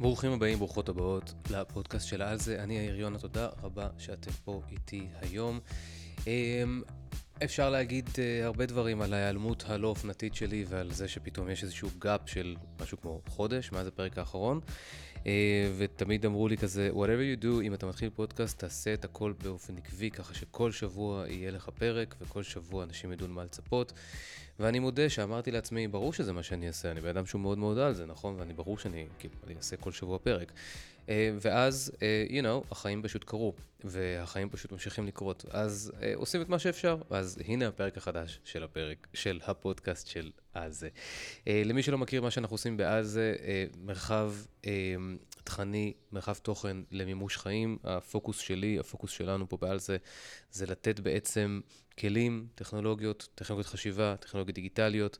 ברוכים הבאים, ברוכות הבאות לפודקאסט של על זה. אני יאיר יונה, תודה רבה שאתם פה איתי היום. אמ, אפשר להגיד uh, הרבה דברים על ההיעלמות הלא אופנתית שלי ועל זה שפתאום יש איזשהו gap של משהו כמו חודש מאז הפרק האחרון. Uh, ותמיד אמרו לי כזה, whatever you do, אם אתה מתחיל פודקאסט, תעשה את הכל באופן עקבי, ככה שכל שבוע יהיה לך פרק וכל שבוע אנשים ידעו מה לצפות. ואני מודה שאמרתי לעצמי, ברור שזה מה שאני אעשה, אני בן אדם שהוא מאוד מאוד על זה, נכון? ואני ברור שאני, כאילו, אני אעשה כל שבוע פרק. Uh, ואז, uh, you know, החיים פשוט קרו, והחיים פשוט ממשיכים לקרות. אז uh, עושים את מה שאפשר, אז הנה הפרק החדש של הפרק, של הפודקאסט של עזה. למי שלא מכיר מה שאנחנו עושים בעזה, מרחב תכני, מרחב תוכן למימוש חיים. הפוקוס שלי, הפוקוס שלנו פה בעזה, זה לתת בעצם כלים, טכנולוגיות, טכנולוגיות חשיבה, טכנולוגיות דיגיטליות,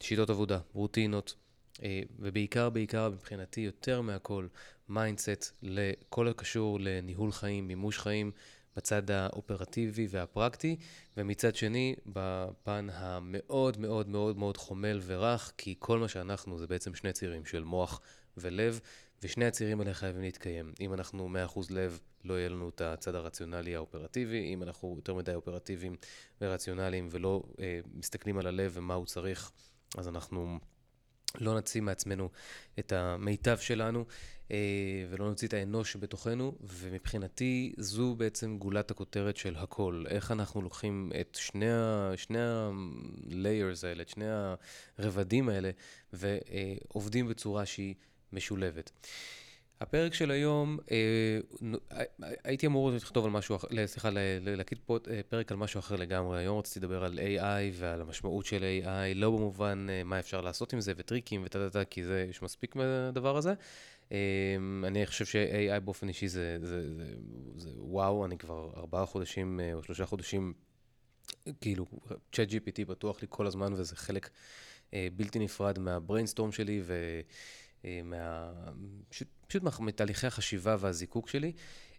שיטות עבודה, רוטינות. אה, ובעיקר, בעיקר מבחינתי, יותר מהכל, mindset לכל הקשור לניהול חיים, מימוש חיים, בצד האופרטיבי והפרקטי, ומצד שני, בפן המאוד מאוד מאוד מאוד חומל ורך, כי כל מה שאנחנו זה בעצם שני צירים של מוח ולב, ושני הצירים האלה חייבים להתקיים. אם אנחנו 100% לב, לא יהיה לנו את הצד הרציונלי האופרטיבי, אם אנחנו יותר מדי אופרטיביים ורציונליים ולא אה, מסתכלים על הלב ומה הוא צריך, אז אנחנו... לא נוציא מעצמנו את המיטב שלנו אה, ולא נוציא את האנוש שבתוכנו, ומבחינתי זו בעצם גולת הכותרת של הכל. איך אנחנו לוקחים את שני ה-layers האלה, את שני הרבדים האלה, ועובדים בצורה שהיא משולבת. הפרק של היום, אה, הייתי אמור לכתוב על משהו אחר, סליחה, להקליט פה אה, פרק על משהו אחר לגמרי. היום רציתי לדבר על AI ועל המשמעות של AI, לא במובן אה, מה אפשר לעשות עם זה וטריקים וטה טה טה, כי זה, יש מספיק מהדבר הזה. אני חושב ש-AI באופן אישי זה, זה, זה, זה וואו, אני כבר ארבעה חודשים או שלושה חודשים, כאילו, צ'אט GPT בטוח לי כל הזמן וזה חלק בלתי נפרד מהבריינסטורם שלי ו... פשוט מתהליכי החשיבה והזיקוק שלי.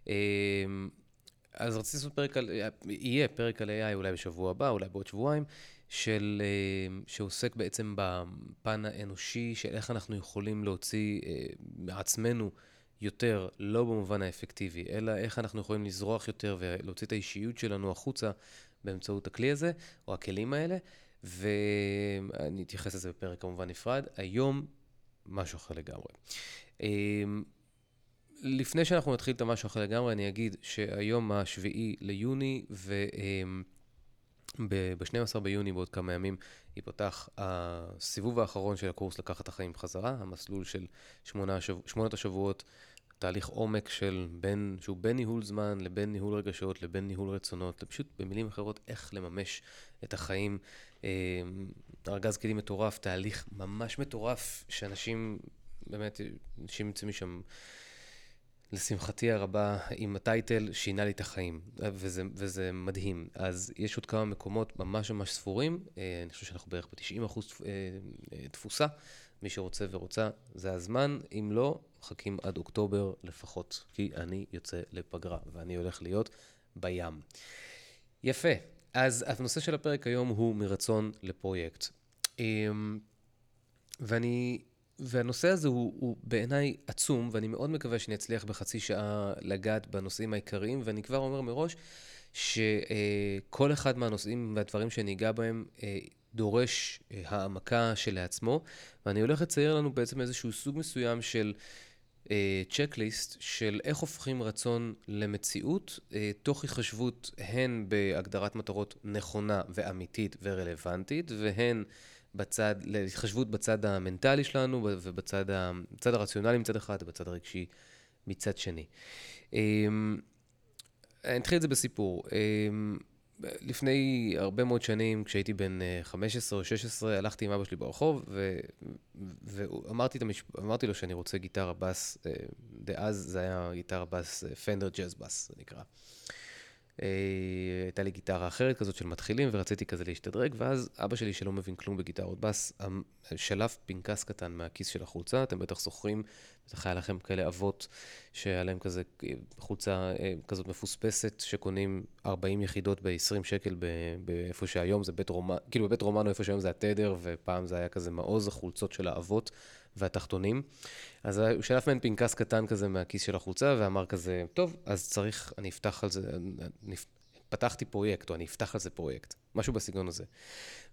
אמ, אז רציתי לעשות פרק על, יהיה פרק על AI אולי בשבוע הבא, אולי בעוד שבועיים, של, אמ, שעוסק בעצם בפן האנושי של איך אנחנו יכולים להוציא אה, מעצמנו יותר, לא במובן האפקטיבי, אלא איך אנחנו יכולים לזרוח יותר ולהוציא את האישיות שלנו החוצה באמצעות הכלי הזה, או הכלים האלה, ואני אתייחס לזה בפרק כמובן נפרד. היום משהו אחר לגמרי. אמ, לפני שאנחנו נתחיל את המשהו אחר לגמרי, אני אגיד שהיום השביעי ליוני, וב-12 ביוני, בעוד כמה ימים, ייפתח הסיבוב האחרון של הקורס לקחת החיים בחזרה, המסלול של שמונה, שמונת השבועות, תהליך עומק של בין, שהוא בין ניהול זמן לבין ניהול רגשות לבין ניהול רצונות, פשוט במילים אחרות, איך לממש את החיים. אמ, ארגז כלים מטורף, תהליך ממש מטורף, שאנשים, באמת, אנשים יוצאים משם, לשמחתי הרבה, עם הטייטל, שינה לי את החיים, וזה, וזה מדהים. אז יש עוד כמה מקומות ממש ממש ספורים, אה, אני חושב שאנחנו בערך ב-90 אחוז אה, אה, תפוסה. מי שרוצה ורוצה, זה הזמן. אם לא, מחכים עד אוקטובר לפחות, כי אני יוצא לפגרה, ואני הולך להיות בים. יפה. אז הנושא של הפרק היום הוא מרצון לפרויקט. אמ, ואני, והנושא הזה הוא, הוא בעיניי עצום, ואני מאוד מקווה שאני אצליח בחצי שעה לגעת בנושאים העיקריים, ואני כבר אומר מראש שכל אחד מהנושאים והדברים שאני אגע בהם אה, דורש אה, העמקה שלעצמו, ואני הולך לצייר לנו בעצם איזשהו סוג מסוים של צ'קליסט uh, של איך הופכים רצון למציאות, תוך התחשבות הן בהגדרת מטרות נכונה ואמיתית ורלוונטית, והן בצד, להתחשבות בצד המנטלי שלנו ובצד ה, הרציונלי מצד אחד ובצד הרגשי מצד שני. Um, אני אתחיל את זה בסיפור. Um, לפני הרבה מאוד שנים, כשהייתי בן 15 אה, או 16, הלכתי עם אבא שלי ברחוב, ו... ואמרתי המשפ... לו שאני רוצה גיטרה בס, אה, דאז זה היה גיטרה בס, פנדר ג'אז בס, זה נקרא. אה, הייתה לי גיטרה אחרת כזאת של מתחילים, ורציתי כזה להשתדרג, ואז אבא שלי, שלא מבין כלום בגיטרות בס, אמ, שלף פנקס קטן מהכיס של החולצה, אתם בטח זוכרים, בטח היה לכם כאלה אבות שהיה להם כזה חולצה אה, כזאת מפוספסת, שקונים 40 יחידות ב-20 שקל באיפה שהיום זה בית רומנו, כאילו בבית רומנו איפה שהיום זה התדר, ופעם זה היה כזה מעוז החולצות של האבות, והתחתונים. אז הוא שלף מהן פנקס קטן כזה מהכיס של החולצה, ואמר כזה, טוב, אז צריך, אני אפתח על זה, אני, פתחתי פרויקט, או אני אפתח על זה פרויקט, משהו בסגנון הזה.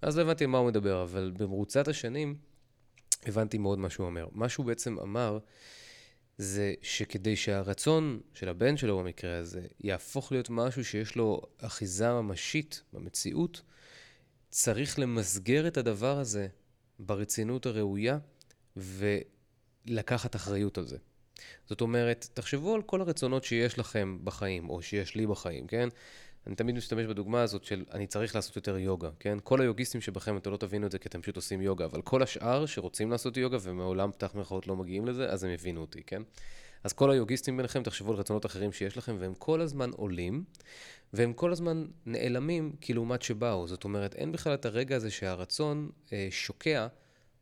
אז לא הבנתי על מה הוא מדבר, אבל במרוצת השנים הבנתי מאוד מה שהוא אומר. מה שהוא בעצם אמר, זה שכדי שהרצון של הבן שלו במקרה הזה יהפוך להיות משהו שיש לו אחיזה ממשית במציאות, צריך למסגר את הדבר הזה ברצינות הראויה ולקחת אחריות על זה. זאת אומרת, תחשבו על כל הרצונות שיש לכם בחיים, או שיש לי בחיים, כן? אני תמיד משתמש בדוגמה הזאת של אני צריך לעשות יותר יוגה, כן? כל היוגיסטים שבכם, אתם לא תבינו את זה כי אתם פשוט עושים יוגה, אבל כל השאר שרוצים לעשות יוגה ומעולם פתח מירכאות לא מגיעים לזה, אז הם הבינו אותי, כן? אז כל היוגיסטים ביניכם, תחשבו על רצונות אחרים שיש לכם, והם כל הזמן עולים, והם כל הזמן נעלמים כלעומת שבאו. זאת אומרת, אין בכלל את הרגע הזה שהרצון אה, שוקע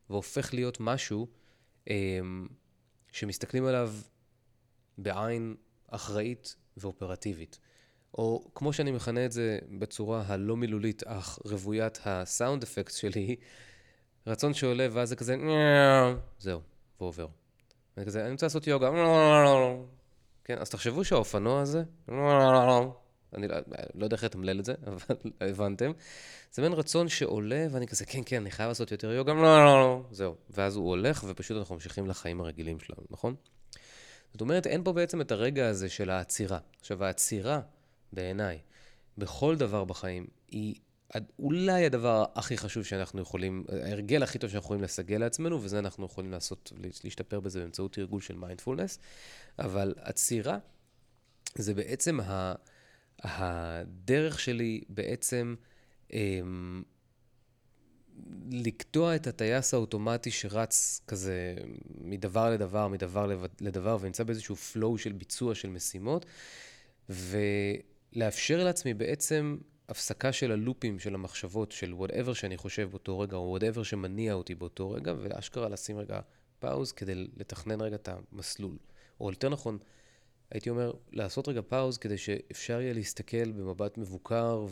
והופך להיות משהו אה, שמסתכלים עליו בעין אחראית ואופרטיבית. או כמו שאני מכנה את זה בצורה הלא מילולית, אך רוויית הסאונד אפקט שלי, רצון שעולה ואז זה כזה, זהו, ועובר. אני כזה, אני רוצה לעשות יוגה, כן, אז תחשבו שהאופנוע הזה, אני לא, לא יודע איך לתמלל את זה, אבל הבנתם. זה מין רצון שעולה, ואני כזה, כן, כן, אני חייב לעשות יותר יוגה, זהו. ואז הוא הולך, ופשוט אנחנו ממשיכים לחיים הרגילים שלנו, נכון? זאת אומרת, אין פה בעצם את הרגע הזה של העצירה. עכשיו, העצירה בעיניי, בכל דבר בחיים, היא אולי הדבר הכי חשוב שאנחנו יכולים, ההרגל הכי טוב שאנחנו יכולים לסגל לעצמנו, וזה אנחנו יכולים לעשות, להשתפר בזה באמצעות תרגול של מיינדפולנס, אבל עצירה זה בעצם ה, הדרך שלי בעצם אמ, לקטוע את הטייס האוטומטי שרץ כזה מדבר לדבר, מדבר לדבר, ונמצא באיזשהו flow של ביצוע של משימות, ו... לאפשר לעצמי בעצם הפסקה של הלופים של המחשבות של whatever שאני חושב באותו רגע, או whatever שמניע אותי באותו רגע, ואשכרה לשים רגע פאוז כדי לתכנן רגע את המסלול. או יותר נכון, הייתי אומר, לעשות רגע פאוז כדי שאפשר יהיה להסתכל במבט מבוקר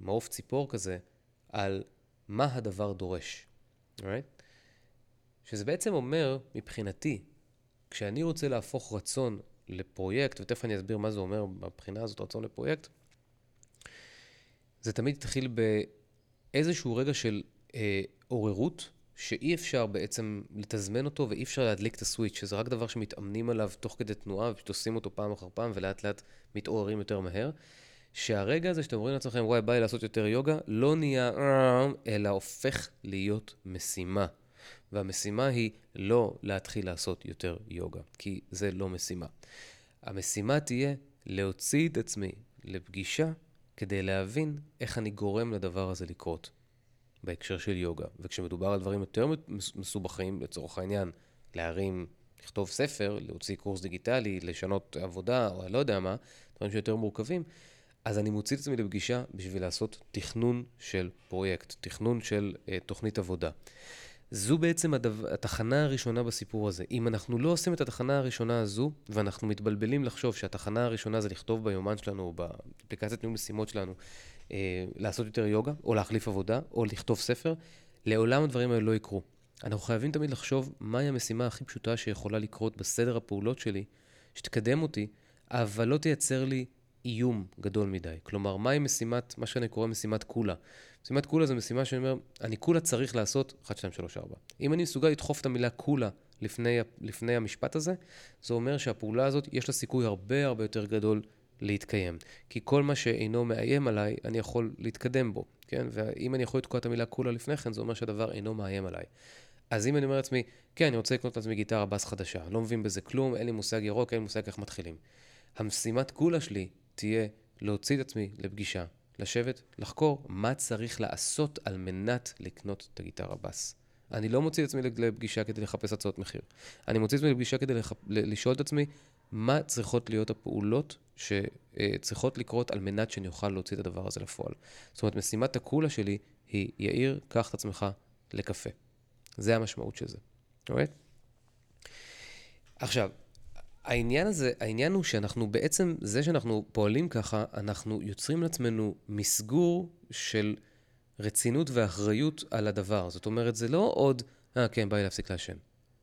ומעוף ציפור כזה, על מה הדבר דורש. Right? שזה בעצם אומר, מבחינתי, כשאני רוצה להפוך רצון לפרויקט, ותכף אני אסביר מה זה אומר מבחינה הזאת, רצון לפרויקט, זה תמיד התחיל באיזשהו רגע של אה, עוררות, שאי אפשר בעצם לתזמן אותו ואי אפשר להדליק את הסוויץ', שזה רק דבר שמתאמנים עליו תוך כדי תנועה, ופשוט עושים אותו פעם אחר פעם, ולאט לאט מתעוררים יותר מהר. שהרגע הזה שאתם אומרים לעצמכם, וואי, בא לי לעשות יותר יוגה, לא נהיה, אלא הופך להיות משימה. והמשימה היא לא להתחיל לעשות יותר יוגה, כי זה לא משימה. המשימה תהיה להוציא את עצמי לפגישה כדי להבין איך אני גורם לדבר הזה לקרות בהקשר של יוגה. וכשמדובר על דברים יותר מסובכים, לצורך העניין, להרים, לכתוב ספר, להוציא קורס דיגיטלי, לשנות עבודה, או אני לא יודע מה, דברים שיותר מורכבים, אז אני מוציא את עצמי לפגישה בשביל לעשות תכנון של פרויקט, תכנון של uh, תוכנית עבודה. זו בעצם הדו... התחנה הראשונה בסיפור הזה. אם אנחנו לא עושים את התחנה הראשונה הזו, ואנחנו מתבלבלים לחשוב שהתחנה הראשונה זה לכתוב ביומן שלנו, או באפליקציית ניהול משימות שלנו, אה, לעשות יותר יוגה, או להחליף עבודה, או לכתוב ספר, לעולם הדברים האלה לא יקרו. אנחנו חייבים תמיד לחשוב מהי המשימה הכי פשוטה שיכולה לקרות בסדר הפעולות שלי, שתקדם אותי, אבל לא תייצר לי איום גדול מדי. כלומר, מהי משימת, מה שאני קורא משימת קולה. משימת קולה זו משימה שאני אומר, אני קולה צריך לעשות 1, 2, 3, 4. אם אני מסוגל לדחוף את המילה קולה לפני, לפני המשפט הזה, זה אומר שהפעולה הזאת, יש לה סיכוי הרבה הרבה יותר גדול להתקיים. כי כל מה שאינו מאיים עליי, אני יכול להתקדם בו, כן? ואם אני יכול לתקוע את המילה קולה לפני כן, זה אומר שהדבר אינו מאיים עליי. אז אם אני אומר לעצמי, כן, אני רוצה לקנות לעצמי גיטרה בס חדשה, לא מבין בזה כלום, אין לי מושג ירוק, אין לי מושג איך מתחילים. המשימת קולה שלי תהיה להוציא את עצמי לפגישה, לשבת, לחקור מה צריך לעשות על מנת לקנות את הגיטרה בס. אני לא מוציא את עצמי לפגישה כדי לחפש הצעות מחיר. אני מוציא את עצמי לפגישה כדי לח... לשאול את עצמי מה צריכות להיות הפעולות שצריכות לקרות על מנת שאני אוכל להוציא את הדבר הזה לפועל. זאת אומרת, משימת הקולה שלי היא, יאיר, קח את עצמך לקפה. זה המשמעות של זה, אוקיי? עכשיו, העניין הזה, העניין הוא שאנחנו בעצם, זה שאנחנו פועלים ככה, אנחנו יוצרים לעצמנו מסגור של רצינות ואחריות על הדבר. זאת אומרת, זה לא עוד אה, כן, בא לי להפסיק לעשן.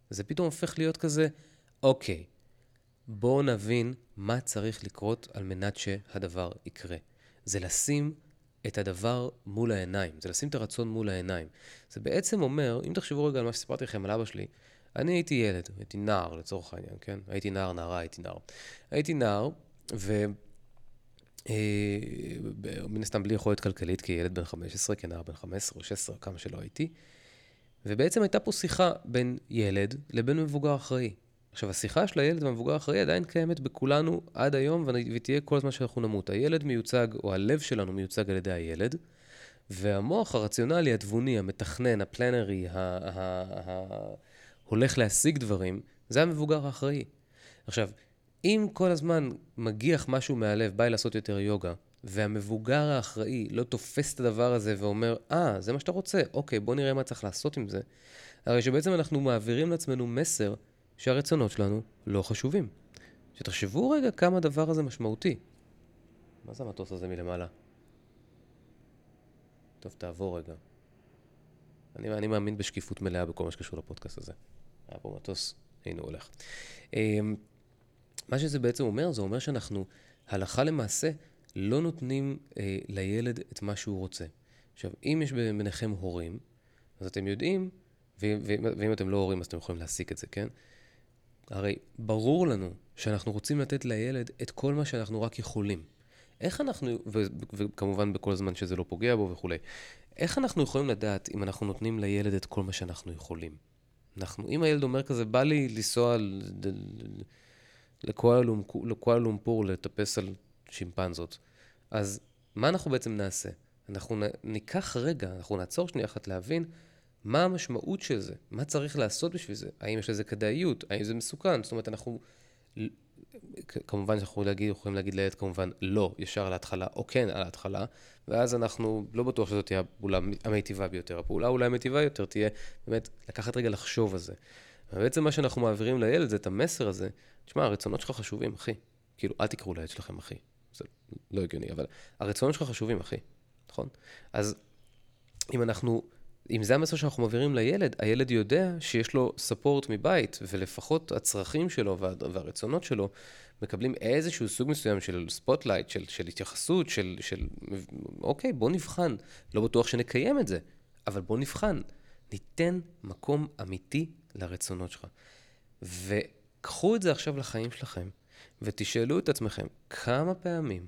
זה פתאום הופך להיות כזה, אוקיי, בואו נבין מה צריך לקרות על מנת שהדבר יקרה. זה לשים את הדבר מול העיניים, זה לשים את הרצון מול העיניים. זה בעצם אומר, אם תחשבו רגע על מה שסיפרתי לכם על אבא שלי, אני הייתי ילד, הייתי נער לצורך העניין, כן? הייתי נער, נערה, הייתי נער. הייתי נער, ו... אה, מן הסתם בלי יכולת כלכלית כילד בן 15, כנער בן 15 או 16, כמה שלא הייתי. ובעצם הייתה פה שיחה בין ילד לבין מבוגר אחראי. עכשיו, השיחה של הילד והמבוגר האחראי עדיין קיימת בכולנו עד היום, ותהיה כל הזמן שאנחנו נמות. הילד מיוצג, או הלב שלנו מיוצג על ידי הילד, והמוח הרציונלי, התבוני, המתכנן, הפלנרי, ההולך להשיג דברים, זה המבוגר האחראי. עכשיו, אם כל הזמן מגיח משהו מהלב, בא לעשות יותר יוגה, והמבוגר האחראי לא תופס את הדבר הזה ואומר, אה, ah, זה מה שאתה רוצה, אוקיי, בוא נראה מה צריך לעשות עם זה, הרי שבעצם אנחנו מעבירים לעצמנו מסר שהרצונות שלנו לא חשובים. שתחשבו רגע כמה הדבר הזה משמעותי. מה זה המטוס הזה מלמעלה? טוב, תעבור רגע. אני, אני מאמין בשקיפות מלאה בכל מה שקשור לפודקאסט הזה. היה פה מטוס, הנה הוא הולך. אמ, מה שזה בעצם אומר, זה אומר שאנחנו, הלכה למעשה, לא נותנים אה, לילד את מה שהוא רוצה. עכשיו, אם יש ביניכם הורים, אז אתם יודעים, ואם, ואם אתם לא הורים, אז אתם יכולים להסיק את זה, כן? הרי ברור לנו שאנחנו רוצים לתת לילד את כל מה שאנחנו רק יכולים. איך אנחנו, ו, וכמובן בכל זמן שזה לא פוגע בו וכולי, איך אנחנו יכולים לדעת אם אנחנו נותנים לילד את כל מה שאנחנו יכולים? אנחנו, אם הילד אומר כזה, בא לי לנסוע לקואלה לומפור לטפס על שימפנזות, אז מה אנחנו בעצם נעשה? אנחנו ניקח רגע, אנחנו נעצור שנייה אחת להבין מה המשמעות של זה? מה צריך לעשות בשביל זה? האם יש לזה כדאיות? האם זה מסוכן? זאת אומרת, אנחנו... כמובן שאנחנו להגיד, יכולים להגיד לילד כמובן לא ישר על ההתחלה, או כן על ההתחלה, ואז אנחנו לא בטוח שזאת תהיה הפעולה המיטיבה ביותר. הפעולה אולי המיטיבה יותר תהיה באמת לקחת רגע לחשוב על זה. ובעצם מה שאנחנו מעבירים לילד זה את המסר הזה, תשמע, הרצונות שלך חשובים, אחי. כאילו, אל תקראו לילד שלכם אחי. זה לא הגיוני, אבל הרצונות שלך חשובים, אחי, נכון? אז אם אנחנו אם זה המסר שאנחנו מעבירים לילד, הילד יודע שיש לו support מבית, ולפחות הצרכים שלו וה, והרצונות שלו מקבלים איזשהו סוג מסוים של spotlight, של, של התייחסות, של, של אוקיי, בוא נבחן. לא בטוח שנקיים את זה, אבל בוא נבחן. ניתן מקום אמיתי לרצונות שלך. וקחו את זה עכשיו לחיים שלכם, ותשאלו את עצמכם כמה פעמים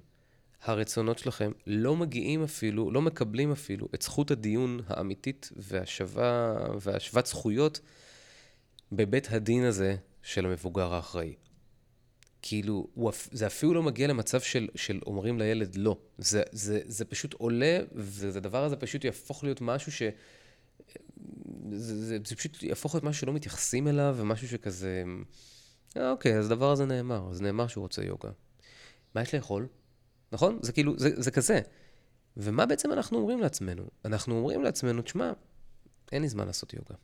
הרצונות שלכם לא מגיעים אפילו, לא מקבלים אפילו את זכות הדיון האמיתית והשווה, והשוות זכויות בבית הדין הזה של המבוגר האחראי. כאילו, זה אפילו לא מגיע למצב של, של אומרים לילד לא. זה, זה, זה פשוט עולה, והדבר הזה פשוט יהפוך להיות משהו ש... זה, זה, זה פשוט יהפוך להיות משהו שלא מתייחסים אליו, ומשהו שכזה... אוקיי, אז הדבר הזה נאמר. אז נאמר שהוא רוצה יוגה. מה יש לאכול? נכון? זה כאילו, זה, זה כזה. ומה בעצם אנחנו אומרים לעצמנו? אנחנו אומרים לעצמנו, תשמע, אין לי זמן לעשות יוגה.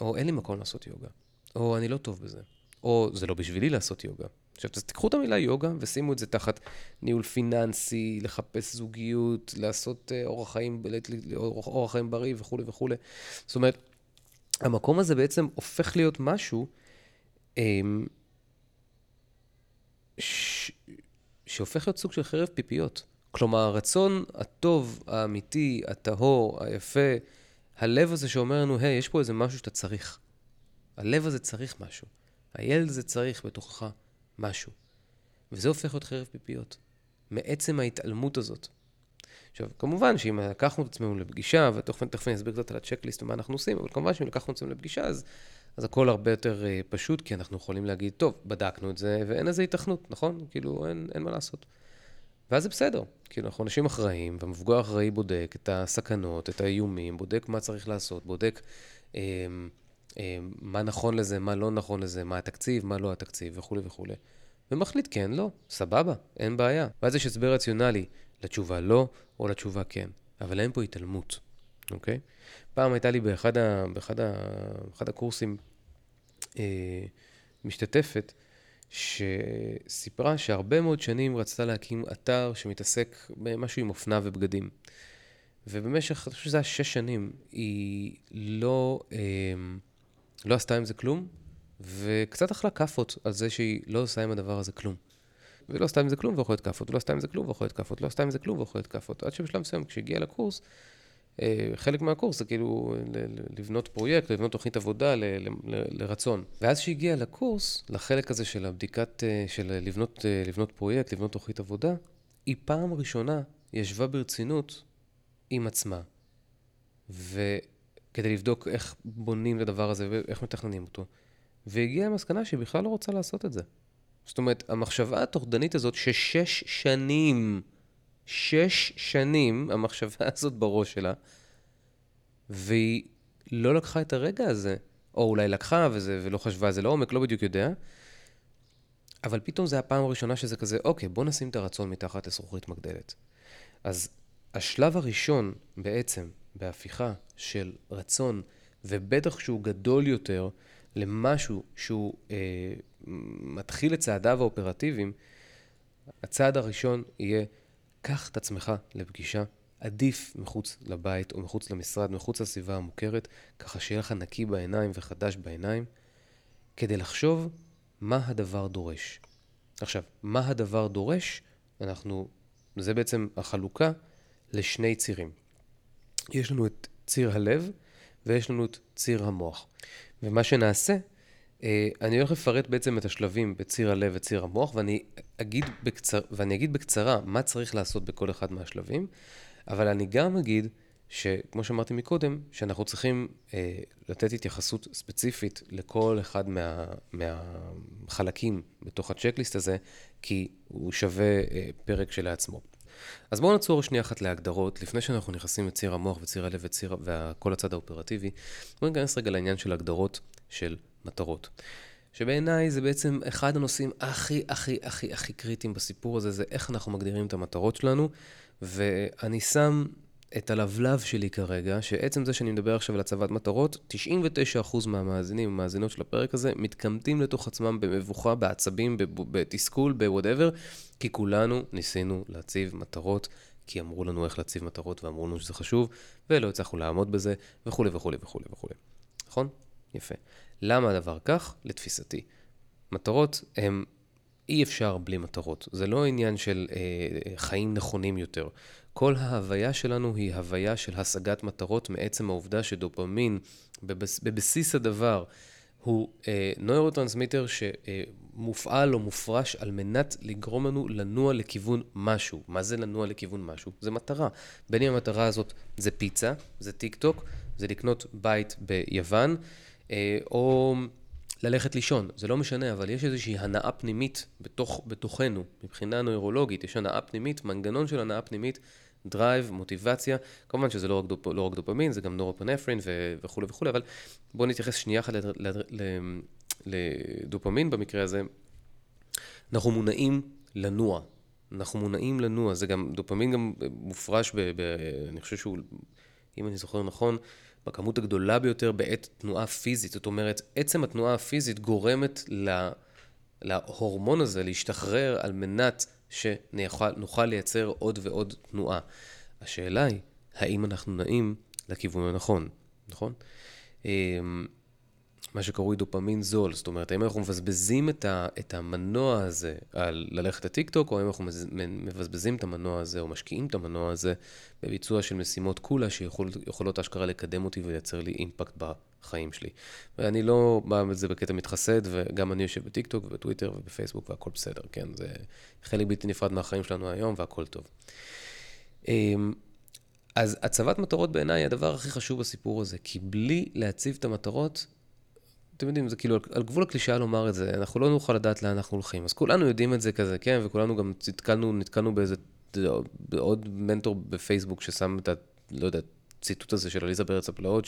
או אין לי מקום לעשות יוגה. או אני לא טוב בזה. או זה לא בשבילי לעשות יוגה. עכשיו, אז תיקחו את המילה יוגה ושימו את זה תחת ניהול פיננסי, לחפש זוגיות, לעשות אה, אורח חיים, אורח חיים בריא וכולי וכולי. זאת אומרת, המקום הזה בעצם הופך להיות משהו אמ, ש... שהופך להיות סוג של חרב פיפיות. כלומר, הרצון הטוב, האמיתי, הטהור, היפה, הלב הזה שאומר לנו, היי, יש פה איזה משהו שאתה צריך. הלב הזה צריך משהו. הילד הזה צריך בתוכך משהו. וזה הופך להיות חרב פיפיות. מעצם ההתעלמות הזאת. עכשיו, כמובן שאם לקחנו את עצמנו לפגישה, ותכף אני אסביר קצת על הצ'קליסט ומה אנחנו עושים, אבל כמובן שאם לקחנו את עצמנו לפגישה, אז אז הכל הרבה יותר uh, פשוט, כי אנחנו יכולים להגיד, טוב, בדקנו את זה, ואין לזה התכנות, נכון? כאילו, אין, אין מה לעשות. ואז זה בסדר. כאילו, אנחנו אנשים אחראים, והמבוגר האחראי בודק את הסכנות, את האיומים, בודק מה צריך לעשות, בודק אה, אה, מה נכון לזה, מה לא נכון לזה, מה התקציב, מה לא התקציב, וכולי וכולי. ומחליט כן, לא, סבבה, אין בעיה. ואז יש הסבר רציונלי לתשובה לא, או לתשובה כן. אבל אין פה התעלמות. אוקיי? פעם הייתה לי באחד, ה, באחד, ה, באחד הקורסים אה, משתתפת, שסיפרה שהרבה מאוד שנים רצתה להקים אתר שמתעסק במשהו עם אופנה ובגדים. ובמשך, אני חושב שזה היה שש שנים, היא לא, אה, לא עשתה עם זה כלום, וקצת אכלה כאפות על זה שהיא לא עושה עם הדבר הזה כלום. ולא עשתה עם זה כלום ואוכלת כאפות, ולא עשתה עם זה כלום ואוכלת כאפות, לא עשתה עם זה כלום ואוכלת כאפות. עד שבשלב מסוים, כשהגיעה לקורס, אה, חלק מהקורס זה כאילו לבנות פרויקט, לבנות תוכנית עבודה לרצון. ואז שהגיעה לקורס, לחלק הזה של הבדיקת, אה, של לבנות, אה, לבנות פרויקט, לבנות תוכנית עבודה, היא פעם ראשונה ישבה ברצינות עם עצמה. וכדי לבדוק איך בונים את הדבר הזה ואיך מתכננים אותו. והגיעה למסקנה שהיא בכלל לא רוצה לעשות את זה. זאת אומרת, המחשבה הטורדנית הזאת ששש שנים, שש שנים המחשבה הזאת בראש שלה, והיא לא לקחה את הרגע הזה, או אולי לקחה וזה, ולא חשבה על זה לעומק, לא בדיוק יודע, אבל פתאום זה הפעם הראשונה שזה כזה, אוקיי, בוא נשים את הרצון מתחת לזכוכית מגדלת. אז השלב הראשון בעצם בהפיכה של רצון, ובטח שהוא גדול יותר, למשהו שהוא אה, מתחיל את צעדיו האופרטיביים, הצעד הראשון יהיה, קח את עצמך לפגישה, עדיף מחוץ לבית או מחוץ למשרד, מחוץ לסביבה המוכרת, ככה שיהיה לך נקי בעיניים וחדש בעיניים, כדי לחשוב מה הדבר דורש. עכשיו, מה הדבר דורש? אנחנו, זה בעצם החלוקה לשני צירים. יש לנו את ציר הלב ויש לנו את ציר המוח. ומה שנעשה, אה, אני הולך לפרט בעצם את השלבים בציר הלב וציר המוח, ואני אגיד, בקצר, ואני אגיד בקצרה מה צריך לעשות בכל אחד מהשלבים, אבל אני גם אגיד שכמו שאמרתי מקודם, שאנחנו צריכים אה, לתת התייחסות ספציפית לכל אחד מה, מהחלקים בתוך הצ'קליסט הזה, כי הוא שווה אה, פרק שלעצמו. אז בואו נעצור שנייה אחת להגדרות, לפני שאנחנו נכנסים לציר המוח וציר הלב וציר, וכל הצד האופרטיבי, בואו ניכנס רגע לעניין של הגדרות של מטרות. שבעיניי זה בעצם אחד הנושאים הכי הכי הכי הכי קריטיים בסיפור הזה, זה איך אנחנו מגדירים את המטרות שלנו, ואני שם את הלבלב שלי כרגע, שעצם זה שאני מדבר עכשיו על הצבת מטרות, 99% מהמאזינים ומאזינות של הפרק הזה מתקמטים לתוך עצמם במבוכה, בעצבים, בתסכול, בוואטאבר, כי כולנו ניסינו להציב מטרות, כי אמרו לנו איך להציב מטרות ואמרו לנו שזה חשוב, ולא הצלחנו לעמוד בזה, וכולי וכולי וכולי וכולי. נכון? יפה. למה הדבר כך? לתפיסתי. מטרות הם אי אפשר בלי מטרות. זה לא עניין של אה, חיים נכונים יותר. כל ההוויה שלנו היא הוויה של השגת מטרות מעצם העובדה שדופמין בבס, בבסיס הדבר הוא אה, נוירוטרנסמיטר שמופעל או מופרש על מנת לגרום לנו לנוע לכיוון משהו. מה זה לנוע לכיוון משהו? זה מטרה. בין אם המטרה הזאת זה פיצה, זה טיק טוק, זה לקנות בית ביוון, אה, או ללכת לישון. זה לא משנה, אבל יש איזושהי הנאה פנימית בתוך, בתוכנו, מבחינה נוירולוגית, יש הנאה פנימית, מנגנון של הנאה פנימית drive, מוטיבציה, כמובן שזה לא רק, דופ, לא רק דופמין, זה גם נורופנפרין וכולי וכולי, אבל בואו נתייחס שנייה אחת לדופמין במקרה הזה. אנחנו מונעים לנוע, אנחנו מונעים לנוע, זה גם, דופמין גם מופרש, ב, ב, אני חושב שהוא, אם אני זוכר נכון, בכמות הגדולה ביותר בעת תנועה פיזית. זאת אומרת, עצם התנועה הפיזית גורמת להורמון הזה להשתחרר על מנת שנוכל לייצר עוד ועוד תנועה. השאלה היא, האם אנחנו נעים לכיוון הנכון, נכון? אמ, מה שקרוי דופמין זול, זאת אומרת, האם אנחנו מבזבזים את, ה, את המנוע הזה על ללכת לטיקטוק, או האם אנחנו מבזבזים את המנוע הזה, או משקיעים את המנוע הזה בביצוע של משימות קולה שיכולות אשכרה לקדם אותי ולייצר לי אימפקט בחיים שלי. ואני לא בא את זה בקטע מתחסד, וגם אני יושב בטיקטוק ובטוויטר ובפייסבוק והכל בסדר, כן? זה חלק בלתי נפרד מהחיים שלנו היום והכל טוב. אמ, אז הצבת מטרות בעיניי היא הדבר הכי חשוב בסיפור הזה, כי בלי להציב את המטרות, אתם יודעים, זה כאילו על גבול הקלישאה לומר את זה, אנחנו לא נוכל לדעת לאן אנחנו הולכים. אז כולנו יודעים את זה כזה, כן, וכולנו גם נתקלנו, נתקלנו באיזה, עוד מנטור בפייסבוק ששם את ה... לא יודע, ציטוט הזה של עליזה בארץ הפלאות,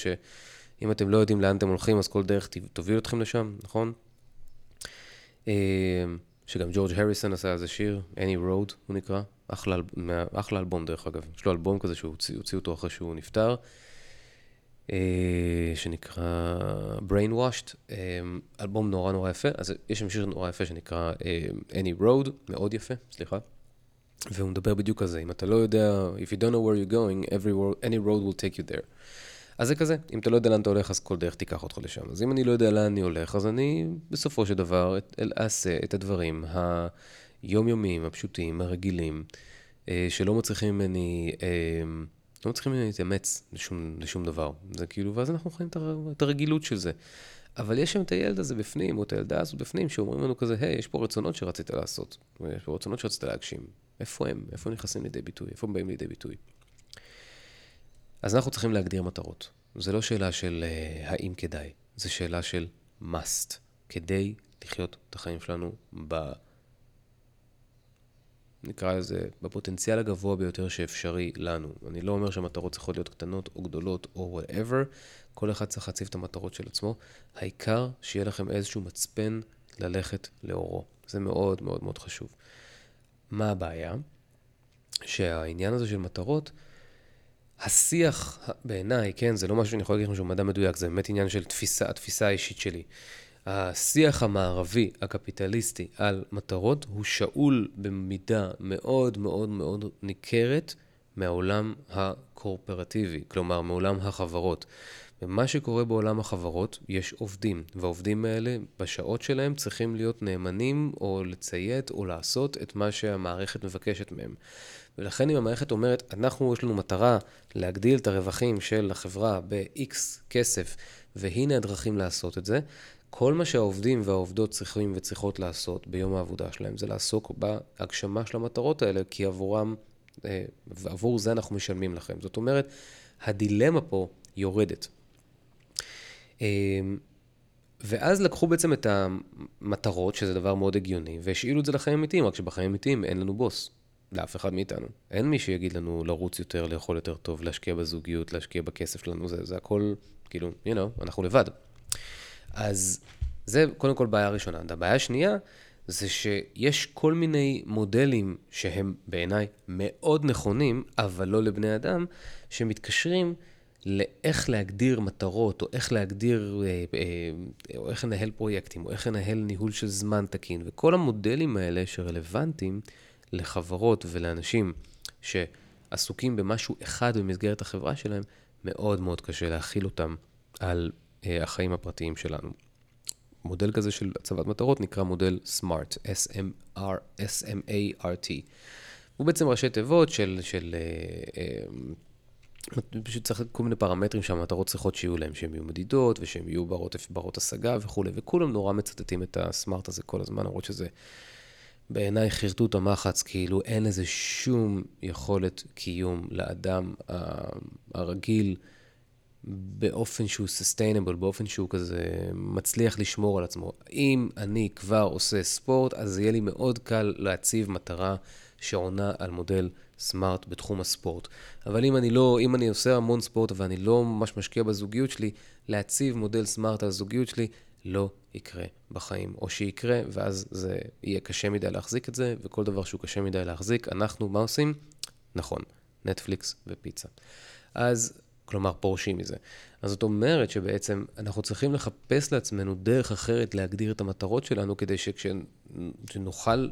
שאם אתם לא יודעים לאן אתם הולכים, אז כל דרך תוביל אתכם לשם, נכון? אה, שגם ג'ורג' הריסון עשה איזה שיר, Any Road הוא נקרא, אחלה, אחלה אלבום דרך אגב. יש לו אלבום כזה שהוא הוציא אותו אחרי שהוא נפטר. אה, שנקרא Brainwashed, אה, אלבום נורא נורא יפה, אז יש שם שיר נורא יפה שנקרא Any Road, מאוד יפה, סליחה. והוא מדבר בדיוק על זה, אם אתה לא יודע, If you don't know where you're going, every road, any road will take you there. אז זה כזה, אם אתה לא יודע לאן אתה הולך, אז כל דרך תיקח אותך לשם. אז אם אני לא יודע לאן אני הולך, אז אני בסופו של דבר אעשה את הדברים היומיומיים, הפשוטים, הרגילים, אה, שלא מצריכים ממני, אה, לא מצריכים ממני להתאמץ לשום, לשום דבר. זה כאילו, ואז אנחנו חיים את הרגילות של זה. אבל יש שם את הילד הזה בפנים, או את הילדה הזאת בפנים, שאומרים לנו כזה, היי, יש פה רצונות שרצית לעשות, יש פה רצונות שרצית להגשים. איפה הם? איפה נכנסים לידי ביטוי? איפה הם באים לידי ביטוי? אז אנחנו צריכים להגדיר מטרות. זו לא שאלה של uh, האם כדאי, זו שאלה של must, כדי לחיות את החיים שלנו ב... נקרא לזה, בפוטנציאל הגבוה ביותר שאפשרי לנו. אני לא אומר שהמטרות צריכות להיות קטנות או גדולות או whatever, כל אחד צריך להציב את המטרות של עצמו. העיקר שיהיה לכם איזשהו מצפן ללכת לאורו. זה מאוד מאוד מאוד חשוב. מה הבעיה? שהעניין הזה של מטרות, השיח בעיניי, כן, זה לא משהו שאני יכול להגיד לכם שהוא מדע מדויק, זה באמת עניין של תפיסה, התפיסה האישית שלי. השיח המערבי, הקפיטליסטי, על מטרות, הוא שאול במידה מאוד מאוד מאוד ניכרת מהעולם הקורפרטיבי, כלומר מעולם החברות. ומה שקורה בעולם החברות, יש עובדים, והעובדים האלה בשעות שלהם צריכים להיות נאמנים או לציית או לעשות את מה שהמערכת מבקשת מהם. ולכן אם המערכת אומרת, אנחנו, יש לנו מטרה להגדיל את הרווחים של החברה ב-X כסף, והנה הדרכים לעשות את זה, כל מה שהעובדים והעובדות צריכים וצריכות לעשות ביום העבודה שלהם זה לעסוק בהגשמה של המטרות האלה, כי עבורם, אה, ועבור זה אנחנו משלמים לכם. זאת אומרת, הדילמה פה יורדת. אמ, ואז לקחו בעצם את המטרות, שזה דבר מאוד הגיוני, והשאילו את זה לחיים אמיתיים, רק שבחיים אמיתיים אין לנו בוס. לאף אחד מאיתנו. אין מי שיגיד לנו לרוץ יותר, לאכול יותר טוב, להשקיע בזוגיות, להשקיע בכסף שלנו, זה, זה הכל, כאילו, you know, אנחנו לבד. אז זה קודם כל בעיה ראשונה. הבעיה השנייה זה שיש כל מיני מודלים שהם בעיניי מאוד נכונים, אבל לא לבני אדם, שמתקשרים לאיך להגדיר מטרות, או איך להגדיר, אה, אה, או איך לנהל פרויקטים, או איך לנהל ניהול של זמן תקין. וכל המודלים האלה שרלוונטיים לחברות ולאנשים שעסוקים במשהו אחד במסגרת החברה שלהם, מאוד מאוד קשה להכיל אותם על אה, החיים הפרטיים שלנו. מודל כזה של הצבת מטרות נקרא מודל SMART, S-M-A-R-T. הוא בעצם ראשי תיבות של, של פשוט צריך כל מיני פרמטרים שהמטרות צריכות שיהיו להם, שהן יהיו מדידות ושהן יהיו ברות, ברות השגה וכולי, וכולם נורא מצטטים את הסמארט הזה כל הזמן, למרות שזה בעיניי חרטוט המחץ, כאילו אין לזה שום יכולת קיום לאדם הרגיל באופן שהוא sustainable, באופן שהוא כזה מצליח לשמור על עצמו. אם אני כבר עושה ספורט, אז יהיה לי מאוד קל להציב מטרה שעונה על מודל סמארט בתחום הספורט. אבל אם אני לא, אם אני עושה המון ספורט ואני לא ממש משקיע בזוגיות שלי, להציב מודל סמארט על הזוגיות שלי לא יקרה בחיים. או שיקרה, ואז זה יהיה קשה מדי להחזיק את זה, וכל דבר שהוא קשה מדי להחזיק, אנחנו, מה עושים? נכון, נטפליקס ופיצה. אז, כלומר, פורשים מזה. אז זאת אומרת שבעצם אנחנו צריכים לחפש לעצמנו דרך אחרת להגדיר את המטרות שלנו, כדי שכשנוכל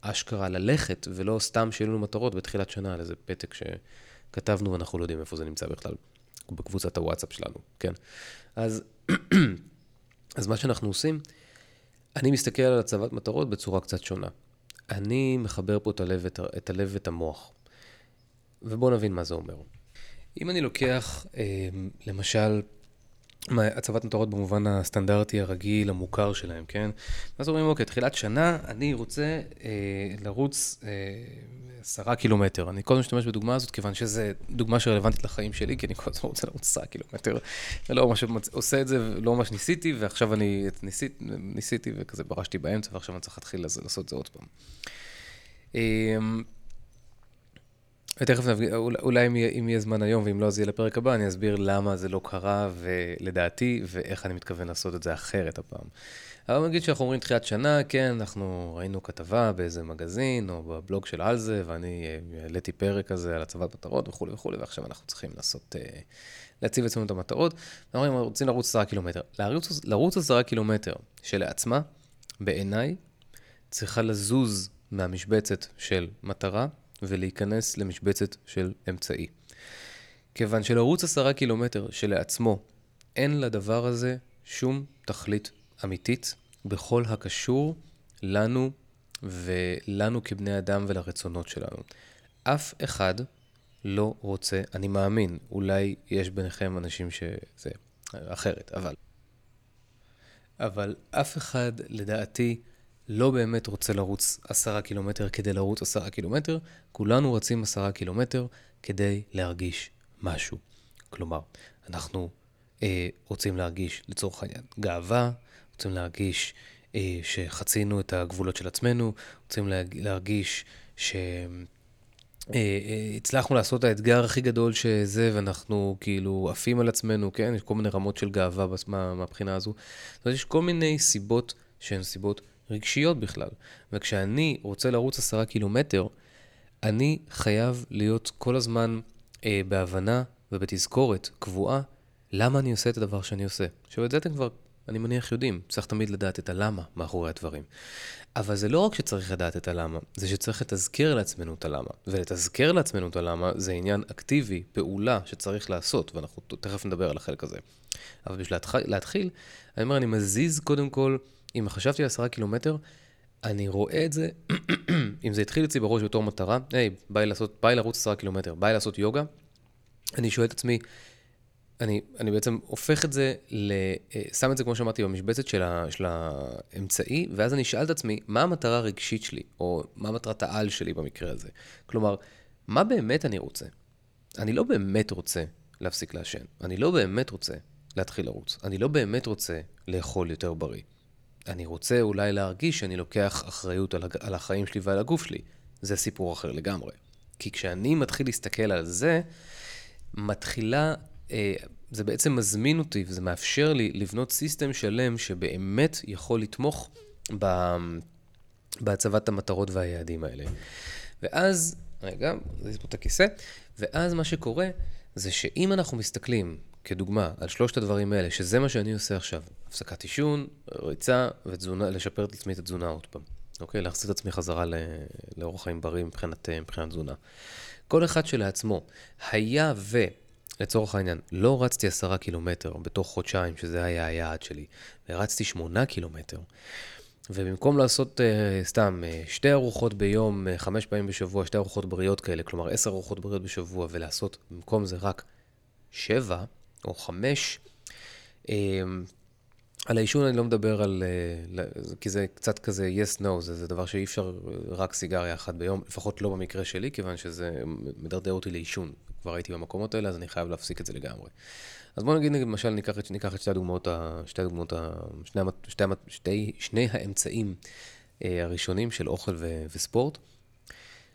אשכרה ללכת, ולא סתם שיהיו לנו מטרות בתחילת שנה על איזה פתק שכתבנו ואנחנו לא יודעים איפה זה נמצא בכלל, בקבוצת הוואטסאפ שלנו, כן? אז, אז מה שאנחנו עושים, אני מסתכל על הצבת מטרות בצורה קצת שונה. אני מחבר פה את הלב, את הלב ואת המוח. ובואו נבין מה זה אומר. אם אני לוקח, אה, למשל, הצבת מטרות במובן הסטנדרטי הרגיל, המוכר שלהם, כן? ואז אומרים, אוקיי, תחילת שנה, אני רוצה אה, לרוץ אה, עשרה אה, קילומטר. אני קודם משתמש בדוגמה הזאת, כיוון שזו דוגמה שרלוונטית לחיים שלי, כי אני כל הזמן רוצה לרוץ עשרה קילומטר. ולא ממש עושה את זה, לא ממש ניסיתי, ועכשיו אני ניסית, ניסיתי וכזה ברשתי באמצע, ועכשיו אני צריך להתחיל לעשות את זה עוד פעם. אה, ותכף נביא, אולי אם, אם יהיה זמן היום, ואם לא, אז יהיה לפרק הבא, אני אסביר למה זה לא קרה, ולדעתי, ואיך אני מתכוון לעשות את זה אחרת הפעם. אבל נגיד שאנחנו אומרים תחילת שנה, כן, אנחנו ראינו כתבה באיזה מגזין, או בבלוג של על זה, ואני אה, העליתי פרק כזה על הצבת מטרות וכולי וכולי, ועכשיו אנחנו צריכים לעשות, אה, להציב אצלנו את המטרות. אנחנו אומרים, רוצים לרוץ עשרה קילומטר. לרוץ עשרה קילומטר שלעצמה, בעיניי, צריכה לזוז מהמשבצת של מטרה ולהיכנס למשבצת של אמצעי. כיוון שלרוץ עשרה קילומטר שלעצמו, אין לדבר הזה שום תכלית אמיתית בכל הקשור לנו ולנו כבני אדם ולרצונות שלנו. אף אחד לא רוצה, אני מאמין, אולי יש ביניכם אנשים שזה אחרת, אבל... אבל אף אחד, לדעתי, לא באמת רוצה לרוץ עשרה קילומטר כדי לרוץ עשרה קילומטר, כולנו רצים עשרה קילומטר כדי להרגיש משהו. כלומר, אנחנו אה, רוצים להרגיש, לצורך העניין, גאווה, רוצים להרגיש אה, שחצינו את הגבולות של עצמנו, רוצים להרגיש ש... אה, אה, הצלחנו לעשות את האתגר הכי גדול שזה, ואנחנו כאילו עפים על עצמנו, כן? יש כל מיני רמות של גאווה מה, מהבחינה הזו. זאת אומרת, יש כל מיני סיבות שהן סיבות רגשיות בכלל. וכשאני רוצה לרוץ עשרה קילומטר, אני חייב להיות כל הזמן אה, בהבנה ובתזכורת קבועה למה אני עושה את הדבר שאני עושה. עכשיו, את זה אתם כבר, אני מניח, יודעים. צריך תמיד לדעת את הלמה מאחורי הדברים. אבל זה לא רק שצריך לדעת את הלמה, זה שצריך לתזכר לעצמנו את הלמה. ולתזכר לעצמנו את הלמה זה עניין אקטיבי, פעולה שצריך לעשות, ואנחנו תכף נדבר על החלק הזה. אבל בשביל להתחיל, אני אומר, אני מזיז קודם כל, אם חשבתי על עשרה קילומטר, אני רואה את זה, אם זה התחיל אצלי בראש בתור מטרה, היי, בא לי, לעשות, בא לי לרוץ עשרה קילומטר, בא לי לעשות יוגה, אני שואל את עצמי, אני, אני בעצם הופך את זה, ל, אה, שם את זה, כמו שאמרתי, במשבצת של, ה, של האמצעי, ואז אני אשאל את עצמי, מה המטרה הרגשית שלי, או מה מטרת העל שלי במקרה הזה? כלומר, מה באמת אני רוצה? אני לא באמת רוצה להפסיק לעשן. אני לא באמת רוצה להתחיל לרוץ. אני לא באמת רוצה לאכול יותר בריא. אני רוצה אולי להרגיש שאני לוקח אחריות על, על החיים שלי ועל הגוף שלי. זה סיפור אחר לגמרי. כי כשאני מתחיל להסתכל על זה, מתחילה אה, זה בעצם מזמין אותי וזה מאפשר לי לבנות סיסטם שלם שבאמת יכול לתמוך ב... בהצבת המטרות והיעדים האלה. ואז, רגע, נזיז פה את הכיסא, ואז מה שקורה זה שאם אנחנו מסתכלים, כדוגמה, על שלושת הדברים האלה, שזה מה שאני עושה עכשיו, הפסקת עישון, ריצה ותזונה, לשפר את עצמי את התזונה עוד פעם, אוקיי? להחזיר את עצמי חזרה. לאורח חיים בריא מבחינת, מבחינת תזונה. כל אחד שלעצמו, היה ו... לצורך העניין, לא רצתי עשרה קילומטר בתוך חודשיים, שזה היה היעד שלי, ורצתי שמונה קילומטר. ובמקום לעשות uh, סתם uh, שתי ארוחות ביום, uh, חמש פעמים בשבוע, שתי ארוחות בריאות כאלה, כלומר עשר ארוחות בריאות בשבוע, ולעשות במקום זה רק שבע או חמש, uh, על העישון אני לא מדבר על... Uh, כי זה קצת כזה yes-no, זה, זה דבר שאי אפשר רק סיגריה אחת ביום, לפחות לא במקרה שלי, כיוון שזה מדרדר אותי לעישון. כבר הייתי במקומות האלה, אז אני חייב להפסיק את זה לגמרי. אז בואו נגיד, למשל, ניקח את, ניקח את שתי הדוגמאות, שתי הדוגמאות, שני, שתי, שתי, שני האמצעים אה, הראשונים של אוכל ו, וספורט.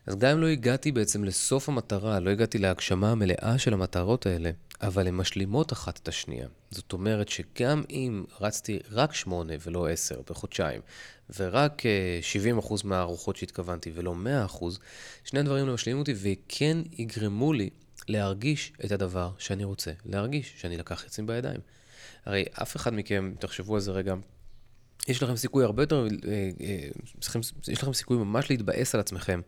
אז גם אם לא הגעתי בעצם לסוף המטרה, לא הגעתי להגשמה המלאה של המטרות האלה, אבל הן משלימות אחת את השנייה. זאת אומרת שגם אם רצתי רק שמונה ולא עשר בחודשיים, ורק 70% אה, מהארוחות שהתכוונתי ולא 100%, שני הדברים לא משלימים אותי וכן יגרמו לי להרגיש את הדבר שאני רוצה להרגיש, שאני לקח עצמי בידיים. הרי אף אחד מכם, תחשבו על זה רגע, יש לכם סיכוי הרבה יותר, אה, אה, יש לכם סיכוי ממש להתבאס על עצמכם,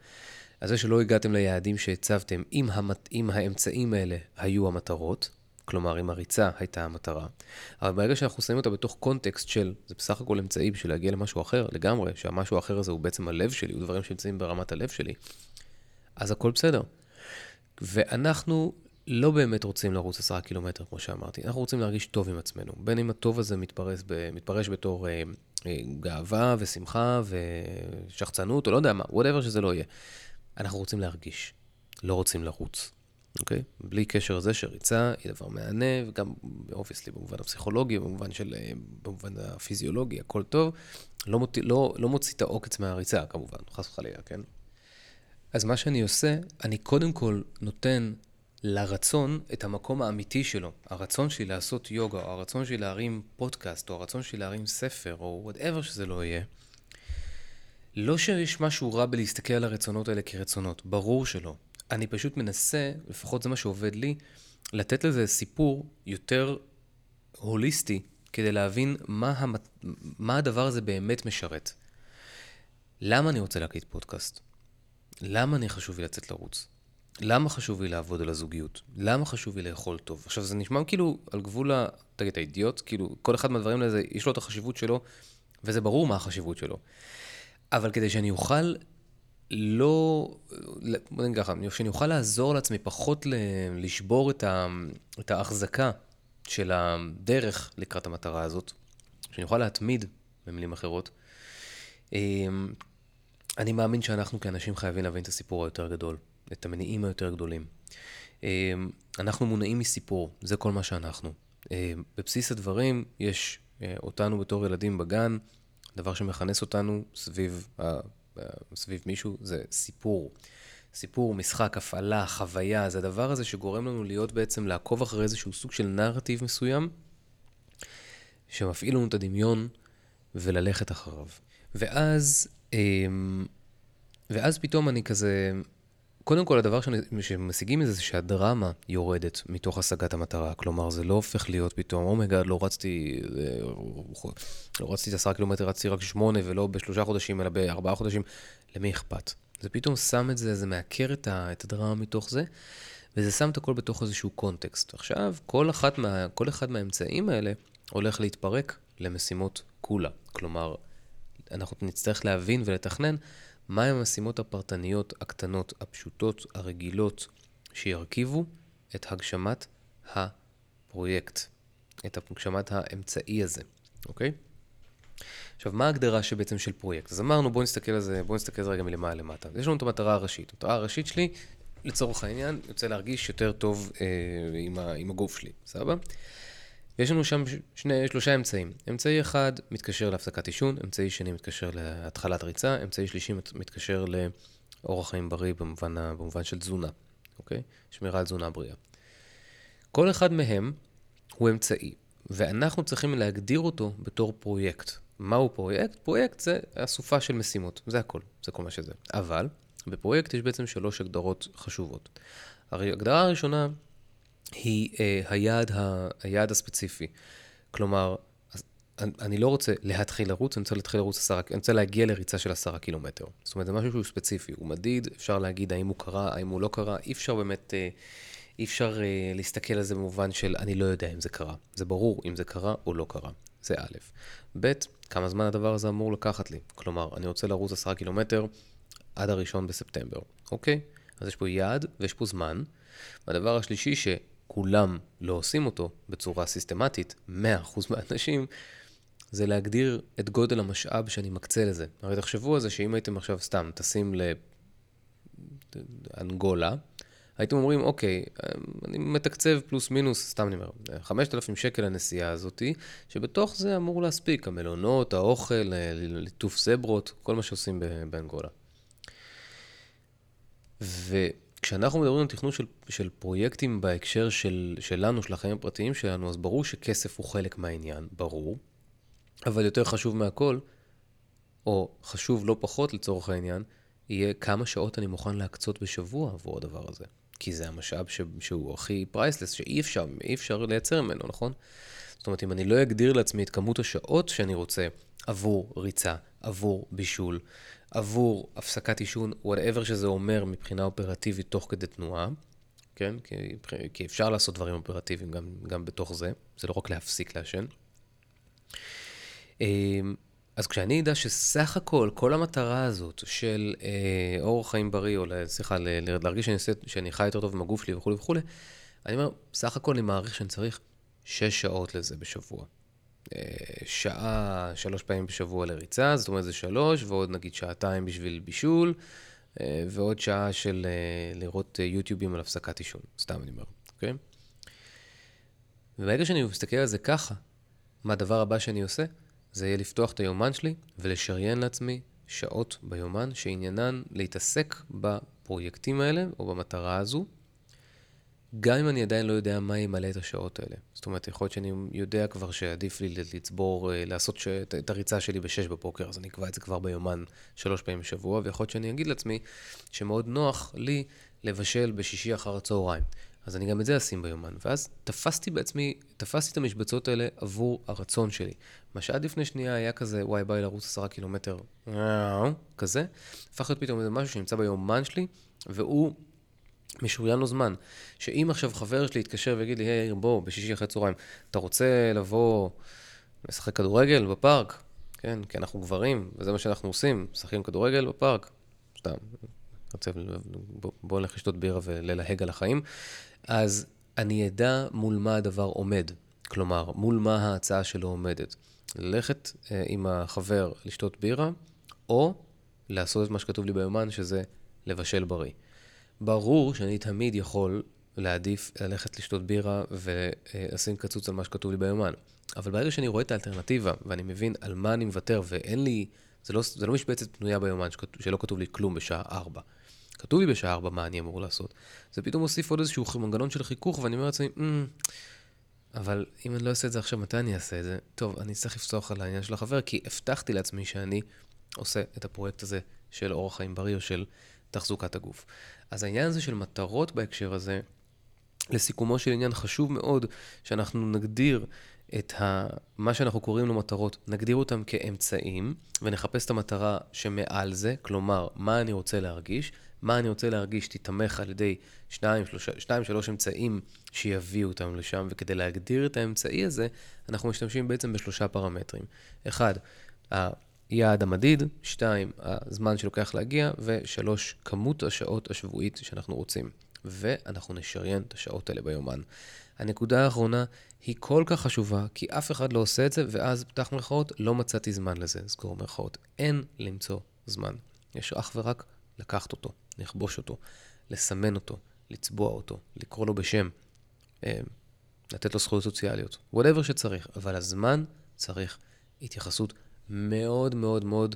על זה שלא הגעתם ליעדים שהצבתם, אם, המת, אם האמצעים האלה היו המטרות, כלומר, אם הריצה הייתה המטרה, אבל ברגע שאנחנו שמים אותה בתוך קונטקסט של, זה בסך הכל אמצעי בשביל להגיע למשהו אחר לגמרי, שהמשהו האחר הזה הוא בעצם הלב שלי, הוא דברים שנמצאים ברמת הלב שלי, אז הכל בסדר. ואנחנו לא באמת רוצים לרוץ עשרה קילומטר, כמו שאמרתי. אנחנו רוצים להרגיש טוב עם עצמנו. בין אם הטוב הזה מתפרש, ב, מתפרש בתור אה, אה, גאווה ושמחה ושחצנות, או לא יודע מה, whatever שזה לא יהיה. אנחנו רוצים להרגיש, לא רוצים לרוץ, אוקיי? בלי קשר לזה שריצה היא דבר מהנה, וגם, obviously, במובן הפסיכולוגי, במובן של, אה, במובן הפיזיולוגי, הכל טוב. לא, מוצ... לא, לא מוציא את העוקץ מהריצה, כמובן, חס וחלילה, כן? אז מה שאני עושה, אני קודם כל נותן לרצון את המקום האמיתי שלו. הרצון שלי לעשות יוגה, או הרצון שלי להרים פודקאסט, או הרצון שלי להרים ספר, או whatever שזה לא יהיה. לא שיש משהו רע בלהסתכל על הרצונות האלה כרצונות, ברור שלא. אני פשוט מנסה, לפחות זה מה שעובד לי, לתת לזה סיפור יותר הוליסטי, כדי להבין מה, המת... מה הדבר הזה באמת משרת. למה אני רוצה להקליט פודקאסט? למה אני חשוב לי לצאת לרוץ? למה חשוב לי לעבוד על הזוגיות? למה חשוב לי לאכול טוב? עכשיו, זה נשמע כאילו על גבול ה... תגיד, אתה אידיוט? כאילו, כל אחד מהדברים האלה, יש לו את החשיבות שלו, וזה ברור מה החשיבות שלו. אבל כדי שאני אוכל לא... בוא נגיד ככה, שאני אוכל לעזור לעצמי פחות. לשבור את, ה... את ההחזקה של הדרך לקראת המטרה הזאת, שאני אוכל להתמיד, במילים אחרות, אמ, אני מאמין שאנחנו כאנשים חייבים להבין את הסיפור היותר גדול, את המניעים היותר גדולים. אמ, אנחנו מונעים מסיפור, זה כל מה שאנחנו. אמ, בבסיס הדברים יש אה, אותנו בתור ילדים בגן, דבר שמכנס אותנו סביב, סביב מישהו זה סיפור. סיפור, משחק, הפעלה, חוויה, זה הדבר הזה שגורם לנו להיות בעצם לעקוב אחרי איזשהו סוג של נרטיב מסוים, שמפעיל לנו את הדמיון וללכת אחריו. ואז, אמ, ואז פתאום אני כזה, קודם כל הדבר שמשיגים מזה זה שהדרמה יורדת מתוך השגת המטרה. כלומר, זה לא הופך להיות פתאום, oh my god, oh לא רצתי, לא רצתי את עשרה קילומטר, רצתי רק שמונה, ולא בשלושה חודשים, אלא בארבעה חודשים. למי אכפת? זה פתאום שם את זה, זה מעקר את, ה, את הדרמה מתוך זה, וזה שם את הכל בתוך איזשהו context. עכשיו, כל, מה, כל אחד מהאמצעים האלה הולך להתפרק למשימות כולה. כלומר, אנחנו נצטרך להבין ולתכנן מהם המשימות הפרטניות, הקטנות, הפשוטות, הרגילות, שירכיבו את הגשמת הפרויקט, את הגשמת האמצעי הזה, אוקיי? עכשיו, מה ההגדרה שבעצם של פרויקט? אז אמרנו, בואו נסתכל על זה, בואו נסתכל על זה רגע מלמעלה למטה. יש לנו את המטרה הראשית. המטרה הראשית שלי, לצורך העניין, יוצא להרגיש יותר טוב אה, עם, ה, עם הגוף שלי, סבבה? ויש לנו שם שני, שלושה אמצעים. אמצעי אחד מתקשר להפסקת עישון, אמצעי שני מתקשר להתחלת ריצה, אמצעי שלישי מתקשר לאורח חיים בריא במובן, במובן של תזונה, אוקיי? שמירה על תזונה בריאה. כל אחד מהם הוא אמצעי, ואנחנו צריכים להגדיר אותו בתור פרויקט. מהו פרויקט? פרויקט זה אסופה של משימות, זה הכל, זה כל מה שזה. אבל בפרויקט יש בעצם שלוש הגדרות חשובות. ההגדרה הראשונה היא אה, היעד, ה, היעד הספציפי. כלומר, אני לא רוצה להתחיל לרוץ, אני רוצה להתחיל לרוץ עשרה, אני רוצה להגיע לריצה של עשרה קילומטר. זאת אומרת, זה משהו שהוא ספציפי, הוא מדיד, אפשר להגיד האם הוא קרה, האם הוא לא קרה, אי אפשר באמת, אה, אי אפשר אה, להסתכל על זה במובן של אני לא יודע אם זה קרה. זה ברור אם זה קרה או לא קרה. זה א'. ב', כמה זמן הדבר הזה אמור לקחת לי. כלומר, אני רוצה לרוץ עשרה קילומטר עד הראשון בספטמבר, אוקיי? אז יש פה יעד ויש פה זמן. והדבר השלישי. כולם לא עושים אותו בצורה סיסטמטית, 100% מהאנשים, זה להגדיר את גודל המשאב שאני מקצה לזה. הרי תחשבו על זה שאם הייתם עכשיו סתם טסים לאנגולה, הייתם אומרים, אוקיי, אני מתקצב פלוס מינוס, סתם אני אומר, 5,000 שקל לנסיעה הזאתי, שבתוך זה אמור להספיק, המלונות, האוכל, ליטוף זברות, כל מה שעושים באנגולה. ו... כשאנחנו מדברים על תכנון של, של פרויקטים בהקשר של, שלנו, של החיים הפרטיים שלנו, אז ברור שכסף הוא חלק מהעניין, ברור, אבל יותר חשוב מהכל, או חשוב לא פחות לצורך העניין, יהיה כמה שעות אני מוכן להקצות בשבוע עבור הדבר הזה. כי זה המשאב ש, שהוא הכי פרייסלס, שאי אפשר, אפשר לייצר ממנו, נכון? זאת אומרת, אם אני לא אגדיר לעצמי את כמות השעות שאני רוצה עבור ריצה, עבור בישול, עבור הפסקת עישון, whatever שזה אומר מבחינה אופרטיבית תוך כדי תנועה, כן? כי, כי אפשר לעשות דברים אופרטיביים גם, גם בתוך זה, זה לא רק להפסיק לעשן. אמ, אז כשאני אדע שסך הכל, כל המטרה הזאת של אה, אורח חיים בריא, או סליחה, להרגיש שאני, עושה, שאני חי יותר טוב עם הגוף שלי וכולי וכולי, אני אומר, סך הכל אני מעריך שאני צריך שש שעות לזה בשבוע. שעה, שלוש פעמים בשבוע לריצה, זאת אומרת זה שלוש, ועוד נגיד שעתיים בשביל בישול, אה, ועוד שעה של אה, לראות אה, יוטיובים על הפסקת עישון, סתם אני אומר, אוקיי? וברגע שאני מסתכל על זה ככה, מה הדבר הבא שאני עושה? זה יהיה לפתוח את היומן שלי ולשריין לעצמי שעות ביומן שעניינן להתעסק בפרויקטים האלה או במטרה הזו, גם אם אני עדיין לא יודע מה ימלא את השעות האלה. זאת אומרת, יכול להיות שאני יודע כבר שעדיף לי לצבור, אה, לעשות ש... את הריצה שלי ב-6 בבוקר, אז אני אקבע את זה כבר ביומן שלוש פעמים בשבוע, ויכול להיות שאני אגיד לעצמי שמאוד נוח לי לבשל בשישי אחר הצהריים. אז אני גם את זה אשים ביומן. ואז תפסתי בעצמי, תפסתי את המשבצות האלה עבור הרצון שלי. מה שעד לפני שנייה היה כזה, וואי, בא לי לרוץ עשרה קילומטר, כזה, הפך להיות פתאום איזה משהו שנמצא ביומן שלי, והוא משוריין לו זמן. שאם עכשיו חבר שלי יתקשר ויגיד לי, היי, בוא, בשישי אחרי צהריים, אתה רוצה לבוא לשחק כדורגל בפארק? כן, כי אנחנו גברים, וזה מה שאנחנו עושים, משחקים כדורגל בפארק. סתם, רוצה, בוא, בוא נלך לשתות בירה וללהג על החיים. אז אני אדע מול מה הדבר עומד. כלומר, מול מה ההצעה שלו עומדת. ללכת אה, עם החבר לשתות בירה, או לעשות את מה שכתוב לי ביומן, שזה לבשל בריא. ברור שאני תמיד יכול להעדיף ללכת לשתות בירה ולשים קצוץ על מה שכתוב לי ביומן. אבל ברגע שאני רואה את האלטרנטיבה, ואני מבין על מה אני מוותר, ואין לי, זה לא, זה לא משבצת פנויה ביומן שלא כתוב לי כלום בשעה 4. כתוב לי בשעה 4 מה אני אמור לעשות. זה פתאום מוסיף עוד איזשהו מנגנון של חיכוך, ואני אומר לעצמי, mm, אבל אם אני לא אעשה את זה עכשיו, מתי אני אעשה את זה? טוב, אני צריך לפסוח על העניין של החבר, כי הבטחתי לעצמי שאני עושה את הפרויקט הזה של אורח חיים בריא או של תחזוקת הגוף. אז העניין הזה של מטרות בהקשר הזה, לסיכומו של עניין חשוב מאוד שאנחנו נגדיר את ה... מה שאנחנו קוראים לו מטרות, נגדיר אותם כאמצעים, ונחפש את המטרה שמעל זה, כלומר, מה אני רוצה להרגיש, מה אני רוצה להרגיש תיתמך על ידי שניים, שלושה, שתיים, שלוש אמצעים שיביאו אותנו לשם, וכדי להגדיר את האמצעי הזה, אנחנו משתמשים בעצם בשלושה פרמטרים. אחד, היעד המדיד, שתיים, הזמן שלוקח להגיע, ושלוש, כמות השעות השבועית שאנחנו רוצים. ואנחנו נשריין את השעות האלה ביומן. הנקודה האחרונה היא כל כך חשובה, כי אף אחד לא עושה את זה, ואז, פתח מירכאות, לא מצאתי זמן לזה, סגור מירכאות. אין למצוא זמן. יש אך ורק לקחת אותו, לכבוש אותו, לסמן אותו, לצבוע אותו, לקרוא לו בשם, אה, לתת לו זכויות סוציאליות, whatever שצריך, אבל הזמן צריך התייחסות מאוד מאוד מאוד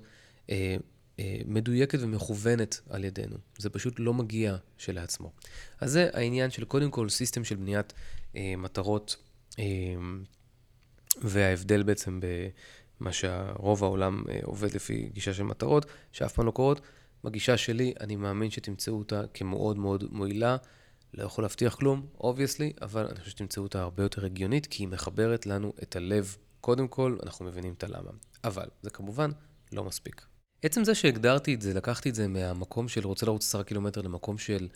אה, אה, מדויקת ומכוונת על ידינו. זה פשוט לא מגיע שלעצמו. אז זה העניין של קודם כל system של בניית אה, מטרות, אה, וההבדל בעצם במה שהרוב העולם אה, עובד לפי גישה של מטרות, שאף פעם לא קורות. בגישה שלי, אני מאמין שתמצאו אותה כמאוד מאוד מועילה. לא יכול להבטיח כלום, obviously, אבל אני חושב שתמצאו אותה הרבה יותר הגיונית, כי היא מחברת לנו את הלב. קודם כל, אנחנו מבינים את הלמה. אבל זה כמובן לא מספיק. עצם זה שהגדרתי את זה, לקחתי את זה מהמקום של רוצה לרוץ עשרה קילומטר למקום של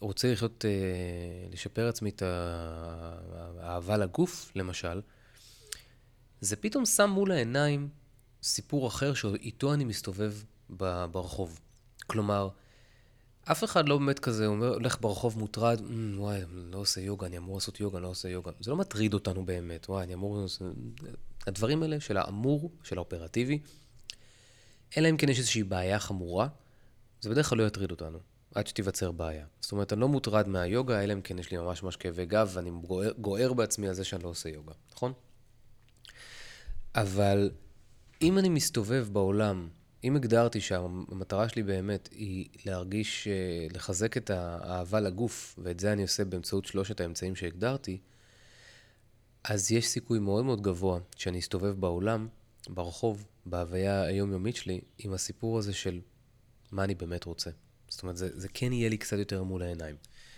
רוצה לחיות, אה, לשפר עצמי את האהבה לגוף, למשל, זה פתאום שם מול העיניים סיפור אחר שאיתו אני מסתובב ברחוב. כלומר, אף אחד לא באמת כזה אומר, הולך ברחוב מוטרד, mm, וואי, אני לא עושה יוגה, אני אמור לעשות יוגה, אני לא עושה יוגה. זה לא מטריד אותנו באמת, וואי, אני אמור... הדברים האלה של האמור, של האופרטיבי, אלא אם כן יש איזושהי בעיה חמורה, זה בדרך כלל לא יטריד אותנו, עד שתיווצר בעיה. זאת אומרת, אני לא מוטרד מהיוגה, אלא אם כן יש לי ממש ממש כאבי גב, ואני גוער בעצמי על זה שאני לא עושה יוגה, נכון? אבל אם אני מסתובב בעולם, אם הגדרתי שהמטרה שלי באמת היא להרגיש, אה, לחזק את האהבה לגוף, ואת זה אני עושה באמצעות שלושת האמצעים שהגדרתי, אז יש סיכוי מאוד מאוד גבוה שאני אסתובב בעולם, ברחוב, בהוויה היומיומית שלי, עם הסיפור הזה של מה אני באמת רוצה. זאת אומרת, זה, זה כן יהיה לי קצת יותר מול העיניים.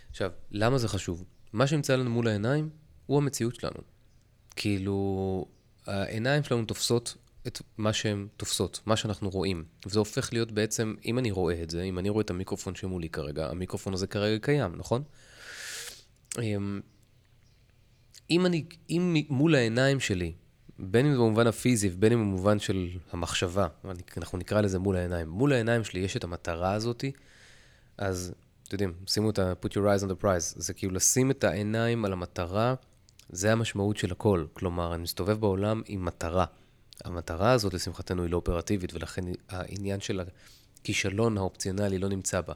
עכשיו, למה זה חשוב? מה שנמצא לנו מול העיניים הוא המציאות שלנו. כאילו, העיניים שלנו תופסות את מה שהן תופסות, מה שאנחנו רואים. וזה הופך להיות בעצם, אם אני רואה את זה, אם אני רואה את המיקרופון שמולי כרגע, המיקרופון הזה כרגע קיים, נכון? אמ, אם אני, אם מול העיניים שלי, בין אם זה במובן הפיזי ובין אם במובן של המחשבה, אנחנו נקרא לזה מול העיניים, מול העיניים שלי יש את המטרה הזאתי, אז, אתם יודעים, שימו את ה- put your eyes on the prize, זה כאילו לשים את העיניים על המטרה, זה המשמעות של הכל. כלומר, אני מסתובב בעולם עם מטרה. המטרה הזאת, לשמחתנו, היא לא אופרטיבית, ולכן העניין של הכישלון האופציונלי לא נמצא בה.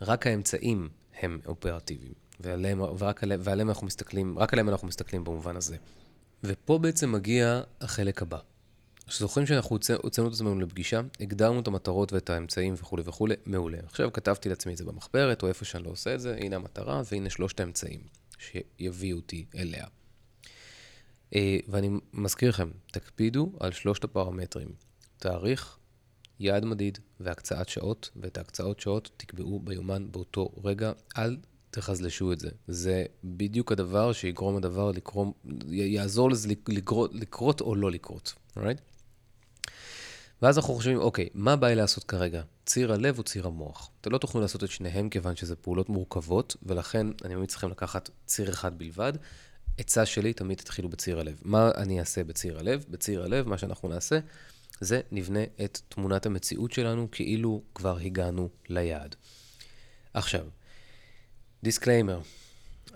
רק האמצעים הם אופרטיביים, ועליהם, ורק עליהם, ועליהם אנחנו מסתכלים, רק עליהם אנחנו מסתכלים במובן הזה. ופה בעצם מגיע החלק הבא. זוכרים שאנחנו הוצאנו את עצמנו לפגישה, הגדרנו את המטרות ואת האמצעים וכולי וכולי, מעולה. עכשיו כתבתי לעצמי את זה במחברת, או איפה שאני לא עושה את זה, הנה המטרה והנה שלושת האמצעים שיביאו אותי אליה. אה, ואני מזכיר לכם, תקפידו על שלושת הפרמטרים, תאריך, יעד מדיד והקצאת שעות, ואת ההקצאות שעות תקבעו ביומן באותו רגע. אל תחזלשו את זה. זה בדיוק הדבר שיגרום הדבר לקרום, יעזור לזה לקרות, לקרות או לא לקרות, right? ואז אנחנו חושבים, אוקיי, מה בא לי לעשות כרגע? ציר הלב או ציר המוח? אתם לא תוכלו לעשות את שניהם כיוון שזה פעולות מורכבות, ולכן אני ממליץ לכם לקחת ציר אחד בלבד. עצה שלי, תמיד תתחילו בציר הלב. מה אני אעשה בציר הלב? בציר הלב, מה שאנחנו נעשה, זה נבנה את תמונת המציאות שלנו כאילו כבר הגענו ליעד. עכשיו, disclaimer,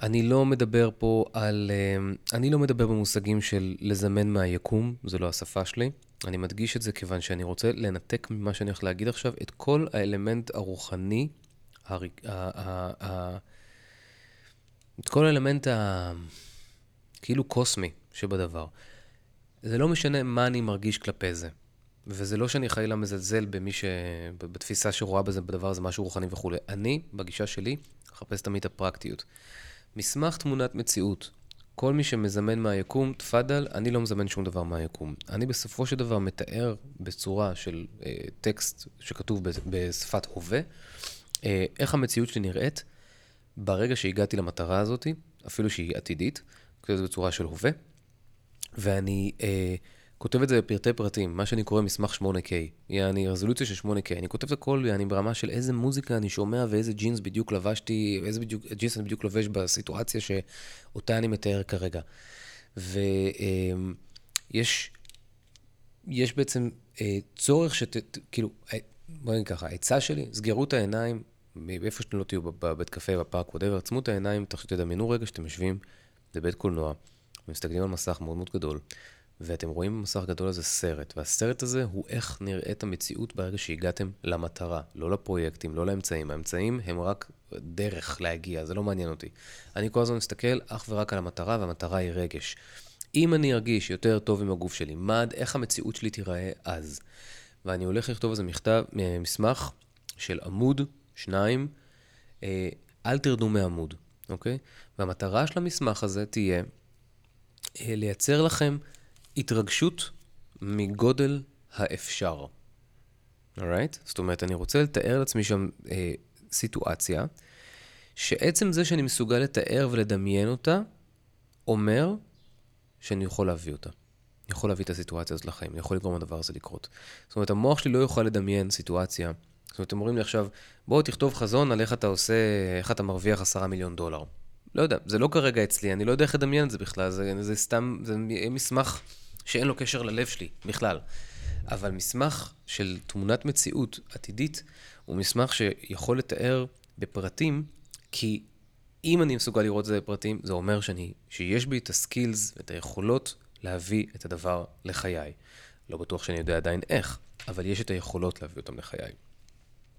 אני לא מדבר פה על... אה, אני לא מדבר במושגים של לזמן מהיקום, זו לא השפה שלי. אני מדגיש את זה כיוון שאני רוצה לנתק ממה שאני הולך להגיד עכשיו את כל האלמנט הרוחני, הר... את כל האלמנט ה... כאילו קוסמי שבדבר. זה לא משנה מה אני מרגיש כלפי זה. וזה לא שאני חלילה מזלזל במי ש... בתפיסה שרואה בזה, בדבר הזה, משהו רוחני וכולי. אני, בגישה שלי, מחפש תמיד את הפרקטיות. מסמך תמונת מציאות. כל מי שמזמן מהיקום, תפאדל, אני לא מזמן שום דבר מהיקום. אני בסופו של דבר מתאר בצורה של אה, טקסט שכתוב בשפת הווה, אה, איך המציאות שלי נראית ברגע שהגעתי למטרה הזאת, אפילו שהיא עתידית, כזה בצורה של הווה, ואני אה, כותב את זה בפרטי פרטים, מה שאני קורא מסמך 8K. יעני רזולוציה של 8K. אני כותב את הכל, יעני ברמה של איזה מוזיקה אני שומע ואיזה ג'ינס בדיוק לבשתי, איזה בדיוק, ג'ינס אני בדיוק לובש בסיטואציה שאותה אני מתאר כרגע. ויש יש בעצם אה, צורך שת... כאילו, אה, בואי נגיד ככה, העצה שלי, סגרו את העיניים, מאיפה שאתם לא תהיו, בבית קפה, בפארק, whatever, עצמו את העיניים, תדמיינו רגע שאתם יושבים בבית קולנוע, ומסתכלים על מסך מאוד מאוד גדול. ואתם רואים במסך גדול הזה סרט, והסרט הזה הוא איך נראית המציאות ברגע שהגעתם למטרה, לא לפרויקטים, לא לאמצעים. האמצעים הם רק דרך להגיע, זה לא מעניין אותי. אני כל הזמן מסתכל אך ורק על המטרה, והמטרה היא רגש. אם אני ארגיש יותר טוב עם הגוף שלי, מה, איך המציאות שלי תיראה אז? ואני הולך לכתוב איזה מכתב, אה, מסמך של עמוד, שניים, אה, אל תרדו מעמוד, אוקיי? והמטרה של המסמך הזה תהיה אה, לייצר לכם התרגשות מגודל האפשר. אורייט? Right? זאת אומרת, אני רוצה לתאר לעצמי שם אה, סיטואציה, שעצם זה שאני מסוגל לתאר ולדמיין אותה, אומר שאני יכול להביא אותה. אני יכול להביא את הסיטואציה הזאת לחיים, אני יכול לגרום לדבר הזה לקרות. זאת אומרת, המוח שלי לא יוכל לדמיין סיטואציה. זאת אומרת, אתם אומרים לי עכשיו, בוא תכתוב חזון על איך אתה עושה, איך אתה מרוויח עשרה מיליון דולר. לא יודע, זה לא כרגע אצלי, אני לא יודע איך לדמיין את זה בכלל, זה, זה סתם, זה מסמך שאין לו קשר ללב שלי בכלל. אבל מסמך של תמונת מציאות עתידית הוא מסמך שיכול לתאר בפרטים, כי אם אני מסוגל לראות את זה בפרטים, זה אומר שאני, שיש בי את הסקילס ואת היכולות להביא את הדבר לחיי. לא בטוח שאני יודע עדיין איך, אבל יש את היכולות להביא אותם לחיי.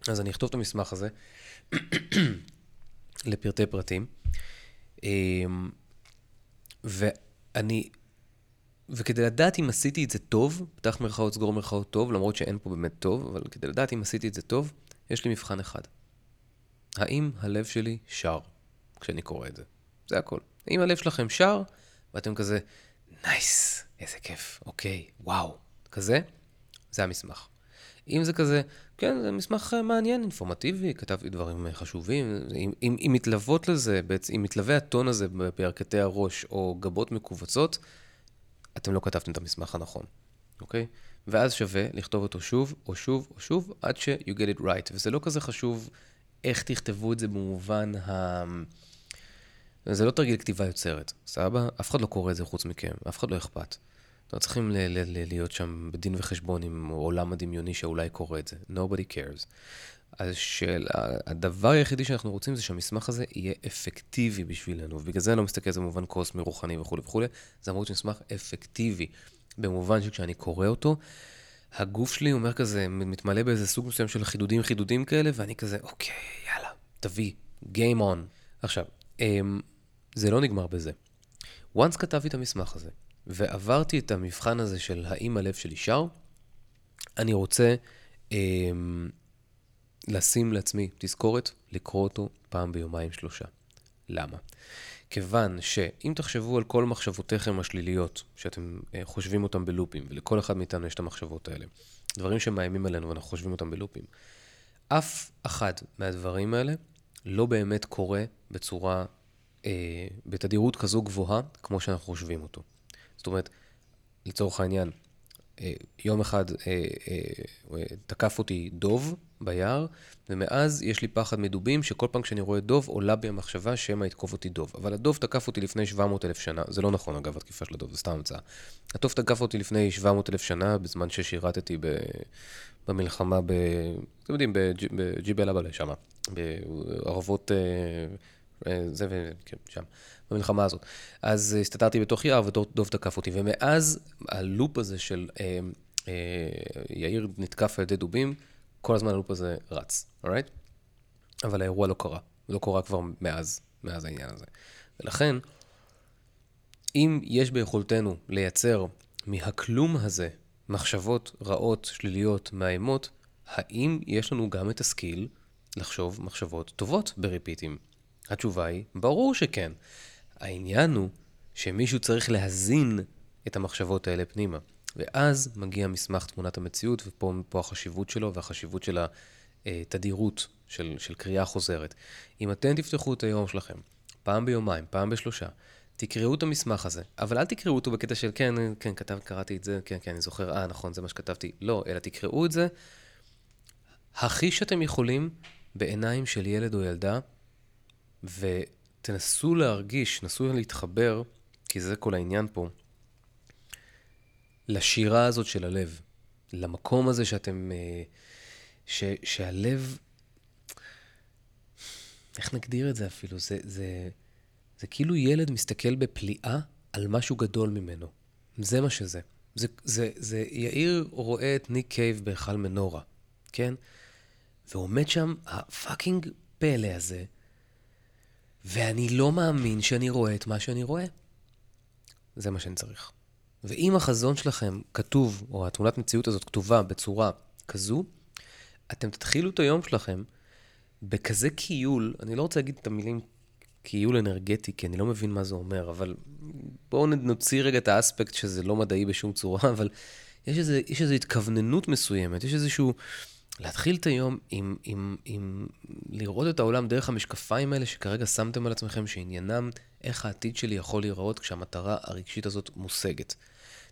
אז אני אכתוב את המסמך הזה לפרטי פרטים, ואני וכדי לדעת אם עשיתי את זה טוב, פתח מירכאות, סגור מירכאות טוב, למרות שאין פה באמת טוב, אבל כדי לדעת אם עשיתי את זה טוב, יש לי מבחן אחד. האם הלב שלי שר כשאני קורא את זה? זה הכל. אם הלב שלכם שר, ואתם כזה, נייס, איזה כיף, אוקיי, וואו, כזה, זה המסמך. אם זה כזה, כן, זה מסמך מעניין, אינפורמטיבי, כתבתי דברים חשובים, אם, אם, אם מתלוות לזה, אם מתלווה הטון הזה בירכתי הראש או גבות מכווצות, אתם לא כתבתם את המסמך הנכון, אוקיי? ואז שווה לכתוב אותו שוב, או שוב, או שוב, עד ש- you get it right. וזה לא כזה חשוב איך תכתבו את זה במובן ה... זה לא תרגיל כתיבה יוצרת, סבבה? אף אחד לא קורא את זה חוץ מכם, אף אחד לא אכפת. לא צריכים להיות שם בדין וחשבון עם עולם הדמיוני שאולי קורא את זה. nobody cares. אז של, הדבר היחידי שאנחנו רוצים זה שהמסמך הזה יהיה אפקטיבי בשבילנו, ובגלל זה אני לא מסתכל על זה במובן קוסמי, רוחני וכולי וכולי, זה אמור להיות מסמך אפקטיבי, במובן שכשאני קורא אותו, הגוף שלי אומר כזה, מתמלא באיזה סוג מסוים של חידודים חידודים כאלה, ואני כזה, אוקיי, יאללה, תביא, game on. עכשיו, אמ, זה לא נגמר בזה. once כתבתי את המסמך הזה, ועברתי את המבחן הזה של האם הלב שלי שר, אני רוצה... אמ, לשים לעצמי תזכורת לקרוא אותו פעם ביומיים שלושה. למה? כיוון שאם תחשבו על כל מחשבותיכם השליליות, שאתם uh, חושבים אותם בלופים, ולכל אחד מאיתנו יש את המחשבות האלה, דברים שמאיימים עלינו ואנחנו חושבים אותם בלופים, אף אחד מהדברים האלה לא באמת קורה בצורה, אה, בתדירות כזו גבוהה, כמו שאנחנו חושבים אותו. זאת אומרת, לצורך העניין, אה, יום אחד אה, אה, תקף אותי דוב ביער, ומאז יש לי פחד מדובים, שכל פעם כשאני רואה דוב עולה בי המחשבה שמא יתקוף אותי דוב. אבל הדוב תקף אותי לפני 700 אלף שנה, זה לא נכון אגב, התקיפה של הדוב, זה סתם המצאה. הדוב תקף אותי לפני 700 אלף שנה, בזמן ששירתתי ב... במלחמה ב... אתם יודעים, בג'יבל אבאלה שמה, בערבות... זה ו... כן, שם. במלחמה הזאת. אז הסתתרתי בתוך יער ודוב תקף אותי, ומאז הלופ הזה של אה, אה, יאיר נתקף על ידי דובים, כל הזמן הלופ הזה רץ, אורייט? אבל האירוע לא קרה, לא קרה כבר מאז, מאז העניין הזה. ולכן, אם יש ביכולתנו לייצר מהכלום הזה מחשבות רעות, שליליות, מאיימות, האם יש לנו גם את הסקיל לחשוב מחשבות טובות בריפיטים? התשובה היא, ברור שכן. העניין הוא שמישהו צריך להזין את המחשבות האלה פנימה. ואז מגיע מסמך תמונת המציאות, ופה החשיבות שלו והחשיבות של התדירות של, של קריאה חוזרת. אם אתם תפתחו את היום שלכם, פעם ביומיים, פעם בשלושה, תקראו את המסמך הזה, אבל אל תקראו אותו בקטע של כן, כן, כתב, קראתי את זה, כן, כן, אני זוכר, אה, נכון, זה מה שכתבתי. לא, אלא תקראו את זה הכי שאתם יכולים בעיניים של ילד או ילדה, ו... תנסו להרגיש, נסו להתחבר, כי זה כל העניין פה, לשירה הזאת של הלב, למקום הזה שאתם, אה, ש, שהלב, איך נגדיר את זה אפילו? זה, זה, זה כאילו ילד מסתכל בפליאה על משהו גדול ממנו. זה מה שזה. זה, זה, זה יאיר רואה את ניק קייב בהיכל מנורה, כן? ועומד שם הפאקינג פלא הזה, ואני לא מאמין שאני רואה את מה שאני רואה. זה מה שאני צריך. ואם החזון שלכם כתוב, או התמונת מציאות הזאת כתובה בצורה כזו, אתם תתחילו את היום שלכם בכזה קיול, אני לא רוצה להגיד את המילים קיול אנרגטי, כי אני לא מבין מה זה אומר, אבל בואו נוציא רגע את האספקט שזה לא מדעי בשום צורה, אבל יש איזו התכווננות מסוימת, יש איזשהו... להתחיל את היום עם, עם, עם לראות את העולם דרך המשקפיים האלה שכרגע שמתם על עצמכם, שעניינם איך העתיד שלי יכול להיראות כשהמטרה הרגשית הזאת מושגת.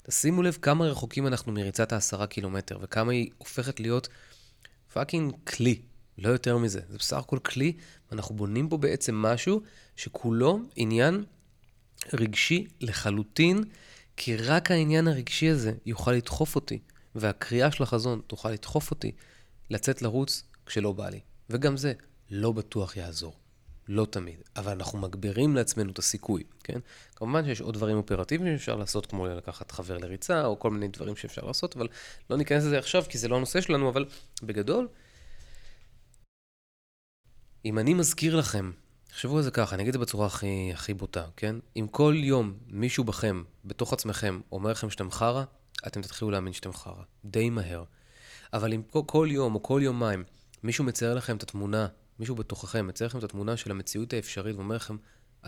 תשימו לב כמה רחוקים אנחנו מריצת העשרה קילומטר, וכמה היא הופכת להיות פאקינג כלי, לא יותר מזה. זה בסך הכל כלי, ואנחנו בונים פה בעצם משהו שכולו עניין רגשי לחלוטין, כי רק העניין הרגשי הזה יוכל לדחוף אותי, והקריאה של החזון תוכל לדחוף אותי לצאת לרוץ כשלא בא לי. וגם זה לא בטוח יעזור. לא תמיד. אבל אנחנו מגבירים לעצמנו את הסיכוי, כן? כמובן שיש עוד דברים אופרטיביים שאפשר לעשות, כמו לקחת חבר לריצה, או כל מיני דברים שאפשר לעשות, אבל לא ניכנס לזה עכשיו, כי זה לא הנושא שלנו, אבל בגדול, אם אני מזכיר לכם, תחשבו על זה ככה, אני אגיד את זה בצורה הכי, הכי בוטה, כן? אם כל יום מישהו בכם, בתוך עצמכם, אומר לכם שאתם חרא, אתם תתחילו להאמין שאתם חרא. די מהר. אבל אם כל, יום או כל יומיים מישהו מצייר לכם את התמונה, מישהו בתוככם מצייר לכם את התמונה של המציאות האפשרית ואומר לכם,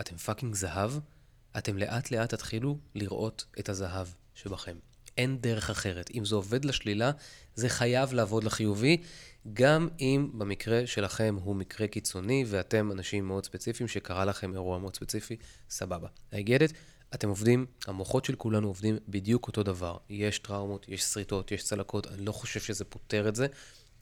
אתם fucking זהב, אתם לאט לאט תתחילו לראות את הזהב שבכם. אין דרך אחרת. אם זה עובד לשלילה, זה חייב לעבוד לחיובי, גם אם במקרה שלכם הוא מקרה קיצוני ואתם אנשים מאוד ספציפיים שקרה לכם אירוע מאוד ספציפי, סבבה. I get it? אתם עובדים, המוחות של כולנו עובדים בדיוק אותו דבר. יש טראומות, יש שריטות, יש צלקות, אני לא חושב שזה פותר את זה.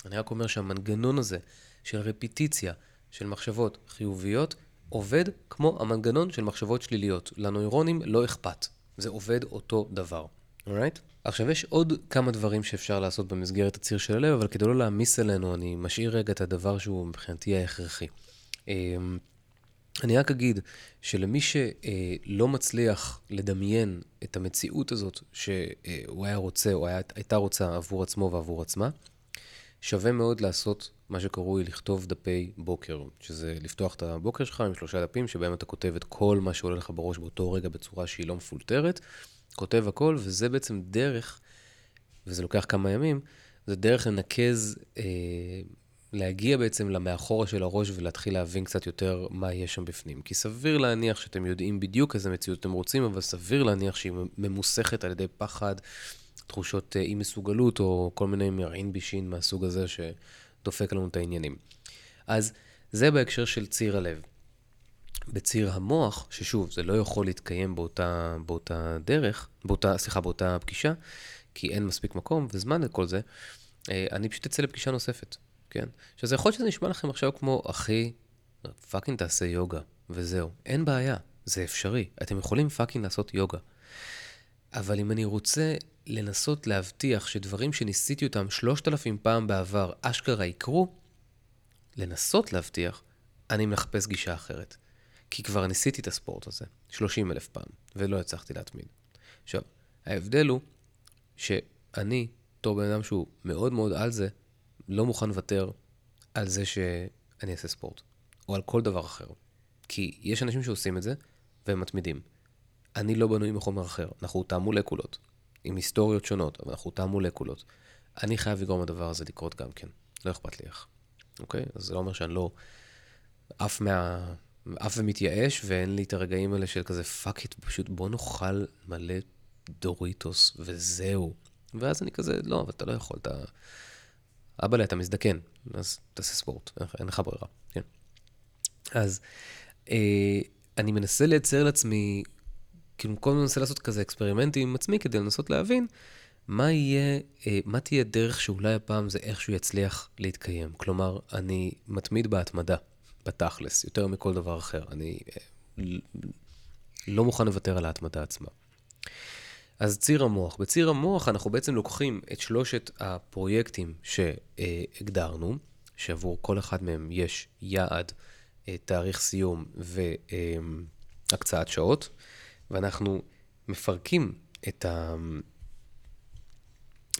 אני רק אומר שהמנגנון הזה של רפיטיציה של מחשבות חיוביות עובד כמו המנגנון של מחשבות שליליות. לנוירונים לא אכפת, זה עובד אותו דבר, אורייט? Right? עכשיו, יש עוד כמה דברים שאפשר לעשות במסגרת הציר של הלב, אבל כדי לא להעמיס עלינו, אני משאיר רגע את הדבר שהוא מבחינתי ההכרחי. אני רק אגיד שלמי שלא מצליח לדמיין את המציאות הזאת שהוא היה רוצה או הייתה רוצה עבור עצמו ועבור עצמה, שווה מאוד לעשות מה שקרוי לכתוב דפי בוקר, שזה לפתוח את הבוקר שלך עם שלושה דפים שבהם אתה כותב את כל מה שעולה לך בראש באותו רגע בצורה שהיא לא מפולטרת, כותב הכל, וזה בעצם דרך, וזה לוקח כמה ימים, זה דרך לנקז אה, להגיע בעצם למאחורה של הראש ולהתחיל להבין קצת יותר מה יש שם בפנים. כי סביר להניח שאתם יודעים בדיוק איזה מציאות אתם רוצים, אבל סביר להניח שהיא ממוסכת על ידי פחד, תחושות אה, אי מסוגלות, או כל מיני מרעין בישין מהסוג הזה שדופק לנו את העניינים. אז זה בהקשר של ציר הלב. בציר המוח, ששוב, זה לא יכול להתקיים באותה, באותה דרך, באותה, סליחה, באותה פגישה, כי אין מספיק מקום וזמן לכל זה, אה, אני פשוט אצא לפגישה נוספת, כן? עכשיו, זה יכול להיות שזה נשמע לכם עכשיו כמו, אחי, fucking תעשה יוגה, וזהו. אין בעיה, זה אפשרי. אתם יכולים fucking לעשות יוגה. אבל אם אני רוצה לנסות להבטיח שדברים שניסיתי אותם שלושת אלפים פעם בעבר אשכרה יקרו, לנסות להבטיח, אני מחפש גישה אחרת. כי כבר ניסיתי את הספורט הזה 30 אלף פעם, ולא הצלחתי להתמיד. עכשיו, ההבדל הוא שאני, בתור בן אדם שהוא מאוד מאוד על זה, לא מוכן לוותר על זה שאני אעשה ספורט, או על כל דבר אחר. כי יש אנשים שעושים את זה, והם מתמידים. אני לא בנוי מחומר אחר, אנחנו תא מולקולות, עם היסטוריות שונות, אבל אנחנו תא מולקולות. אני חייב לגרום לדבר הזה לקרות גם כן, לא אכפת לי איך, אוקיי? אז זה לא אומר שאני לא עף מה... עף ומתייאש, ואין לי את הרגעים האלה של כזה fuck it, פשוט בוא נאכל מלא דוריטוס וזהו. ואז אני כזה, לא, אבל אתה לא יכול, אתה... אבא'לה, אתה מזדקן, אז תעשה ספורט, אין לך ברירה, כן. אז אה, אני מנסה לייצר לעצמי, כאילו, כל הזמן מנסה לעשות כזה אקספרימנטים עם עצמי כדי לנסות להבין מה יהיה, אה, מה תהיה דרך שאולי הפעם זה איכשהו יצליח להתקיים. כלומר, אני מתמיד בהתמדה, בתכלס, יותר מכל דבר אחר. אני אה, לא מוכן לוותר על ההתמדה עצמה. אז ציר המוח. בציר המוח אנחנו בעצם לוקחים את שלושת הפרויקטים שהגדרנו, שעבור כל אחד מהם יש יעד, אה, תאריך סיום והקצאת שעות, ואנחנו מפרקים את, ה...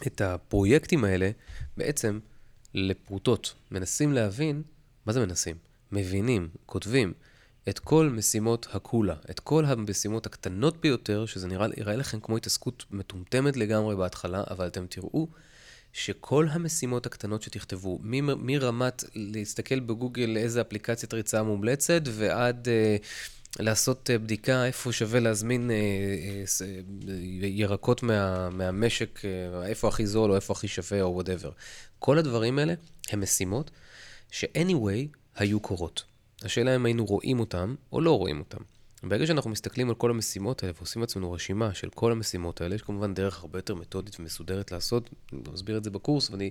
את הפרויקטים האלה בעצם לפרוטות. מנסים להבין, מה זה מנסים? מבינים, כותבים, את כל משימות הקולה, את כל המשימות הקטנות ביותר, שזה נראה, יראה לכם כמו התעסקות מטומטמת לגמרי בהתחלה, אבל אתם תראו שכל המשימות הקטנות שתכתבו, מרמת להסתכל בגוגל איזה אפליקציית ריצה מומלצת, ועד uh, לעשות uh, בדיקה איפה שווה להזמין uh, uh, ירקות מה, מהמשק, איפה הכי זול או איפה הכי שווה או whatever. כל הדברים האלה הם משימות ש- anyway היו קורות. השאלה אם היינו רואים אותם או לא רואים אותם. ברגע שאנחנו מסתכלים על כל המשימות האלה ועושים לעצמנו רשימה של כל המשימות האלה, יש כמובן דרך הרבה יותר מתודית ומסודרת לעשות, אני מסביר את זה בקורס ואני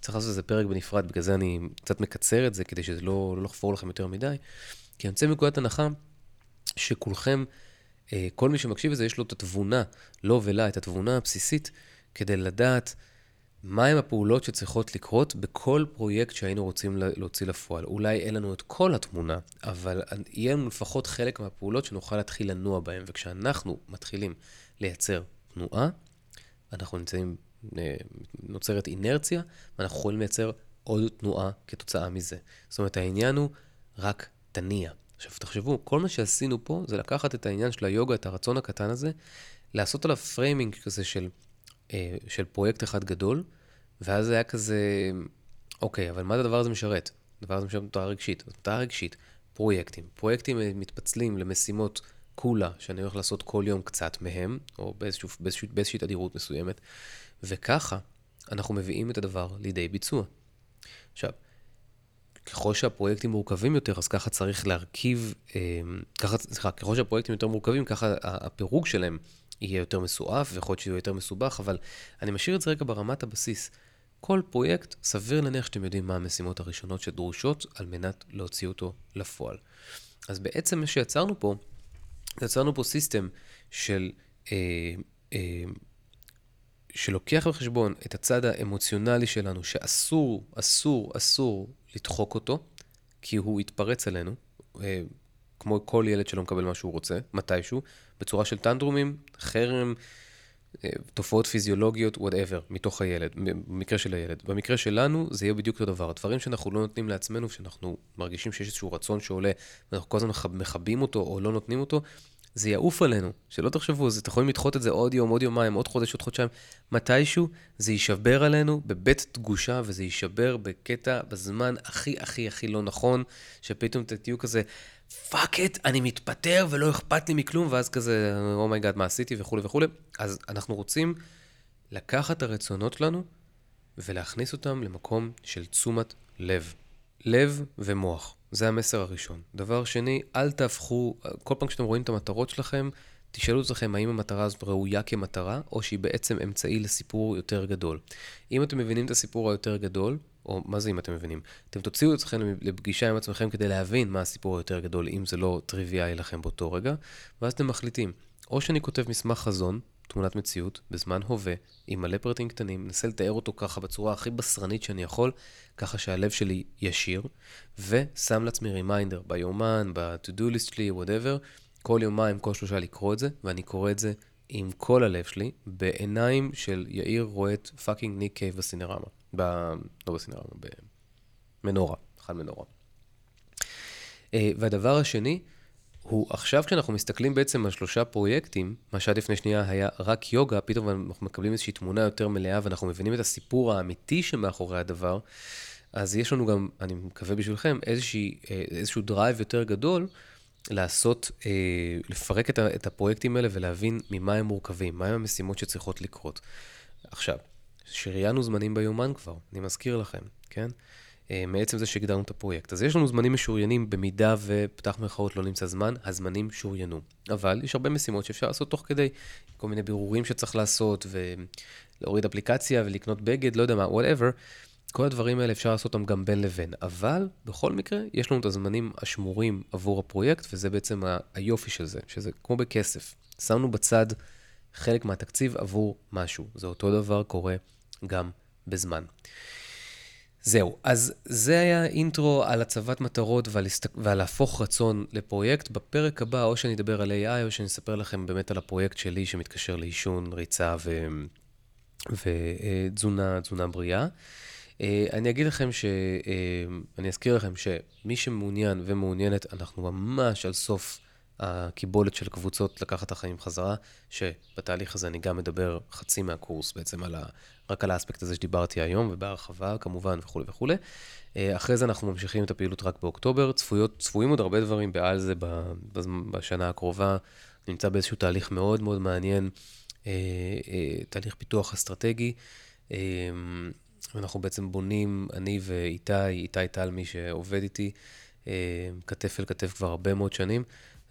צריך לעשות איזה פרק בנפרד, בגלל זה אני קצת מקצר את זה כדי שזה לא, לא לחפור לכם יותר מדי. כי אני יוצא מנקודת הנחה שכולכם, אה, כל מי שמקשיב לזה, יש לו את התבונה, לא ולה, את התבונה הבסיסית, כדי לדעת מהם הפעולות שצריכות לקרות בכל פרויקט שהיינו רוצים להוציא לפועל. אולי אין לנו את כל התמונה, אבל יהיה לנו לפחות חלק מהפעולות שנוכל להתחיל לנוע בהן. וכשאנחנו מתחילים לייצר תנועה, אנחנו נמצאים, אה, נוצרת אינרציה, ואנחנו יכולים לייצר עוד תנועה כתוצאה מזה. זאת אומרת, העניין הוא רק תניע. עכשיו, תחשבו, כל מה שעשינו פה זה לקחת את העניין של היוגה, את הרצון הקטן הזה, לעשות עליו framing כזה של של פרויקט אחד גדול, ואז זה היה כזה, אוקיי, אבל מה הדבר הזה משרת? הדבר הזה משרת מטרה רגשית. אז מטרה רגשית, פרויקטים. פרויקטים מתפצלים למשימות כולה, שאני הולך לעשות כל יום קצת מהם, או באיזשהו, באיזשהו, באיזושהי תדירות מסוימת, וככה אנחנו מביאים את הדבר לידי ביצוע. עכשיו, ככל שהפרויקטים מורכבים יותר, אז ככה צריך להרכיב, אה, ככה, סליחה, ככל שהפרויקטים יותר מורכבים, ככה הפירוג שלהם יהיה יותר מסועף, ויכול להיות שיהיה יותר מסובך, אבל אני משאיר את זה רגע ברמת הבסיס. כל פרויקט, סביר להניח שאתם יודעים מה המשימות הראשונות שדרושות על מנת להוציא אותו לפועל. אז בעצם מה שיצרנו פה, יצרנו פה סיסטם של, אה, אה, שלוקח בחשבון את הצד האמוציונלי שלנו, שאסור, אסור, אסור לדחוק אותו, כי הוא יתפרץ עלינו. אה, כמו כל ילד שלא מקבל מה שהוא רוצה, מתישהו, בצורה של טנדרומים, חרם, אה, תופעות פיזיולוגיות, וואטאבר, מתוך הילד, במקרה של הילד. במקרה שלנו זה יהיה בדיוק אותו דבר. הדברים שאנחנו לא נותנים לעצמנו, שאנחנו מרגישים שיש איזשהו רצון שעולה, ואנחנו כל הזמן מכבים אותו או לא נותנים אותו, זה יעוף עלינו. שלא תחשבו, אתם יכולים לדחות את זה עוד יום, עוד יומיים, עוד חודש, עוד חודשיים. מתישהו זה יישבר עלינו בב' דגושה, וזה יישבר בקטע, בזמן הכי הכי הכי לא נכון, שפתאום תהיו כזה, fuck it, אני מתפטר ולא אכפת לי מכלום, ואז כזה, oh my god, אוי מה עשיתי וכולי וכולי. אז אנחנו רוצים לקחת הרצונות שלנו ולהכניס אותם למקום של תשומת לב. לב ומוח. זה המסר הראשון. דבר שני, אל תהפכו, כל פעם כשאתם רואים את המטרות שלכם, תשאלו את עצמכם האם המטרה הזאת ראויה כמטרה, או שהיא בעצם אמצעי לסיפור יותר גדול. אם אתם מבינים את הסיפור היותר גדול, או מה זה אם אתם מבינים? אתם תוציאו את עצמכם לפגישה עם עצמכם כדי להבין מה הסיפור היותר גדול, אם זה לא טריוויאלי לכם באותו רגע, ואז אתם מחליטים, או שאני כותב מסמך חזון, תמונת מציאות, בזמן הווה, עם מלא פרטים קטנים, מנסה לתאר אותו ככה בצורה הכי בשרנית שאני יכול, ככה שהלב שלי ישיר, ושם לעצמי reminder ביומן, ב- to-do list שלי, whatever, כל יומיים, כל שלושה לקרוא את זה, ואני קורא את זה עם כל הלב שלי, בעיניים של יאיר רואה את fucking ניק קייב בסינרמה. ב... לא בסינרמה, במנורה, אחד מנורה. אה, והדבר השני, הוא עכשיו כשאנחנו מסתכלים בעצם על שלושה פרויקטים, מה שעד לפני שנייה היה רק יוגה, פתאום אנחנו מקבלים איזושהי תמונה יותר מלאה ואנחנו מבינים את הסיפור האמיתי שמאחורי הדבר, אז יש לנו גם, אני מקווה בשבילכם, איזושהי, אה, איזשהו drive יותר גדול לעשות, אה, לפרק את, את הפרויקטים האלה ולהבין ממה הם מורכבים, מהם המשימות שצריכות לקרות. עכשיו, שריינו זמנים ביומן כבר, אני מזכיר לכם, כן? אה, מעצם זה שהגדרנו את הפרויקט. אז יש לנו זמנים משוריינים במידה ופתח מירכאות לא נמצא זמן, הזמנים שוריינו. אבל יש הרבה משימות שאפשר לעשות תוך כדי, כל מיני בירורים שצריך לעשות, ולהוריד אפליקציה ולקנות בגד, לא יודע מה, whatever. כל הדברים האלה אפשר לעשות אותם גם בין לבין, אבל בכל מקרה, יש לנו את הזמנים השמורים עבור הפרויקט, וזה בעצם היופי של זה, שזה כמו בכסף. שמנו בצד חלק מהתקציב עבור משהו. זה אותו דבר קורה גם בזמן. זהו, אז זה היה אינטרו על הצבת מטרות ועל, הסת... ועל להפוך רצון לפרויקט. בפרק הבא, או שאני אדבר על AI, או שאני אספר לכם באמת על הפרויקט שלי שמתקשר לעישון, ריצה ו... ותזונה, תזונה בריאה. אה, אני אגיד לכם ש... אה, אני אזכיר לכם שמי שמעוניין ומעוניינת, אנחנו ממש על סוף הקיבולת של קבוצות לקחת את החיים חזרה, שבתהליך הזה אני גם מדבר חצי מהקורס בעצם על ה... רק על האספקט הזה שדיברתי היום, ובהרחבה כמובן וכולי וכולי. אה, אחרי זה אנחנו ממשיכים את הפעילות רק באוקטובר. צפויות, צפויים עוד הרבה דברים בעל זה בשנה הקרובה. נמצא באיזשהו תהליך מאוד מאוד מעניין, תהליך פיתוח אסטרטגי. אנחנו בעצם בונים, אני ואיתי, איתי טל, מי שעובד איתי, אה, כתף אל כתף כבר הרבה מאוד שנים.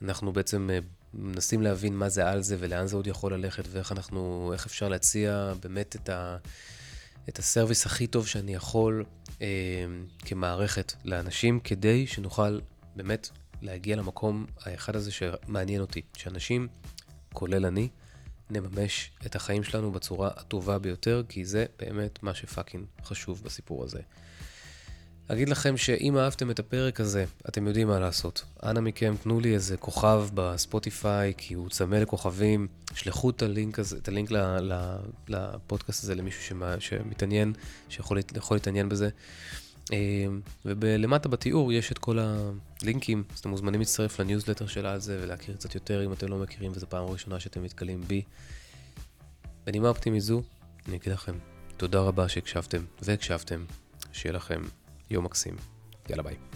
אנחנו בעצם אה, מנסים להבין מה זה על זה ולאן זה עוד יכול ללכת ואיך אנחנו, איך אפשר להציע באמת את, ה, את הסרוויס הכי טוב שאני יכול אה, כמערכת לאנשים, כדי שנוכל באמת להגיע למקום האחד הזה שמעניין אותי, שאנשים, כולל אני, נממש את החיים שלנו בצורה הטובה ביותר, כי זה באמת מה שפאקינג חשוב בסיפור הזה. אגיד לכם שאם אהבתם את הפרק הזה, אתם יודעים מה לעשות. אנא מכם, תנו לי איזה כוכב בספוטיפיי, כי הוא צמא לכוכבים. שלחו את הלינק, הזה, את הלינק לפודקאסט הזה למישהו שמה, שמתעניין, שיכול להתעניין בזה. אמ, ולמטה בתיאור יש את כל הלינקים, אז אתם מוזמנים להצטרף לניוזלטר של על זה ולהכיר קצת יותר אם אתם לא מכירים וזו פעם ראשונה שאתם נתקלים בי. בנימה אופטימית זו, אני אגיד לכם תודה רבה שהקשבתם והקשבתם, שיהיה לכם יום מקסים. יאללה ביי.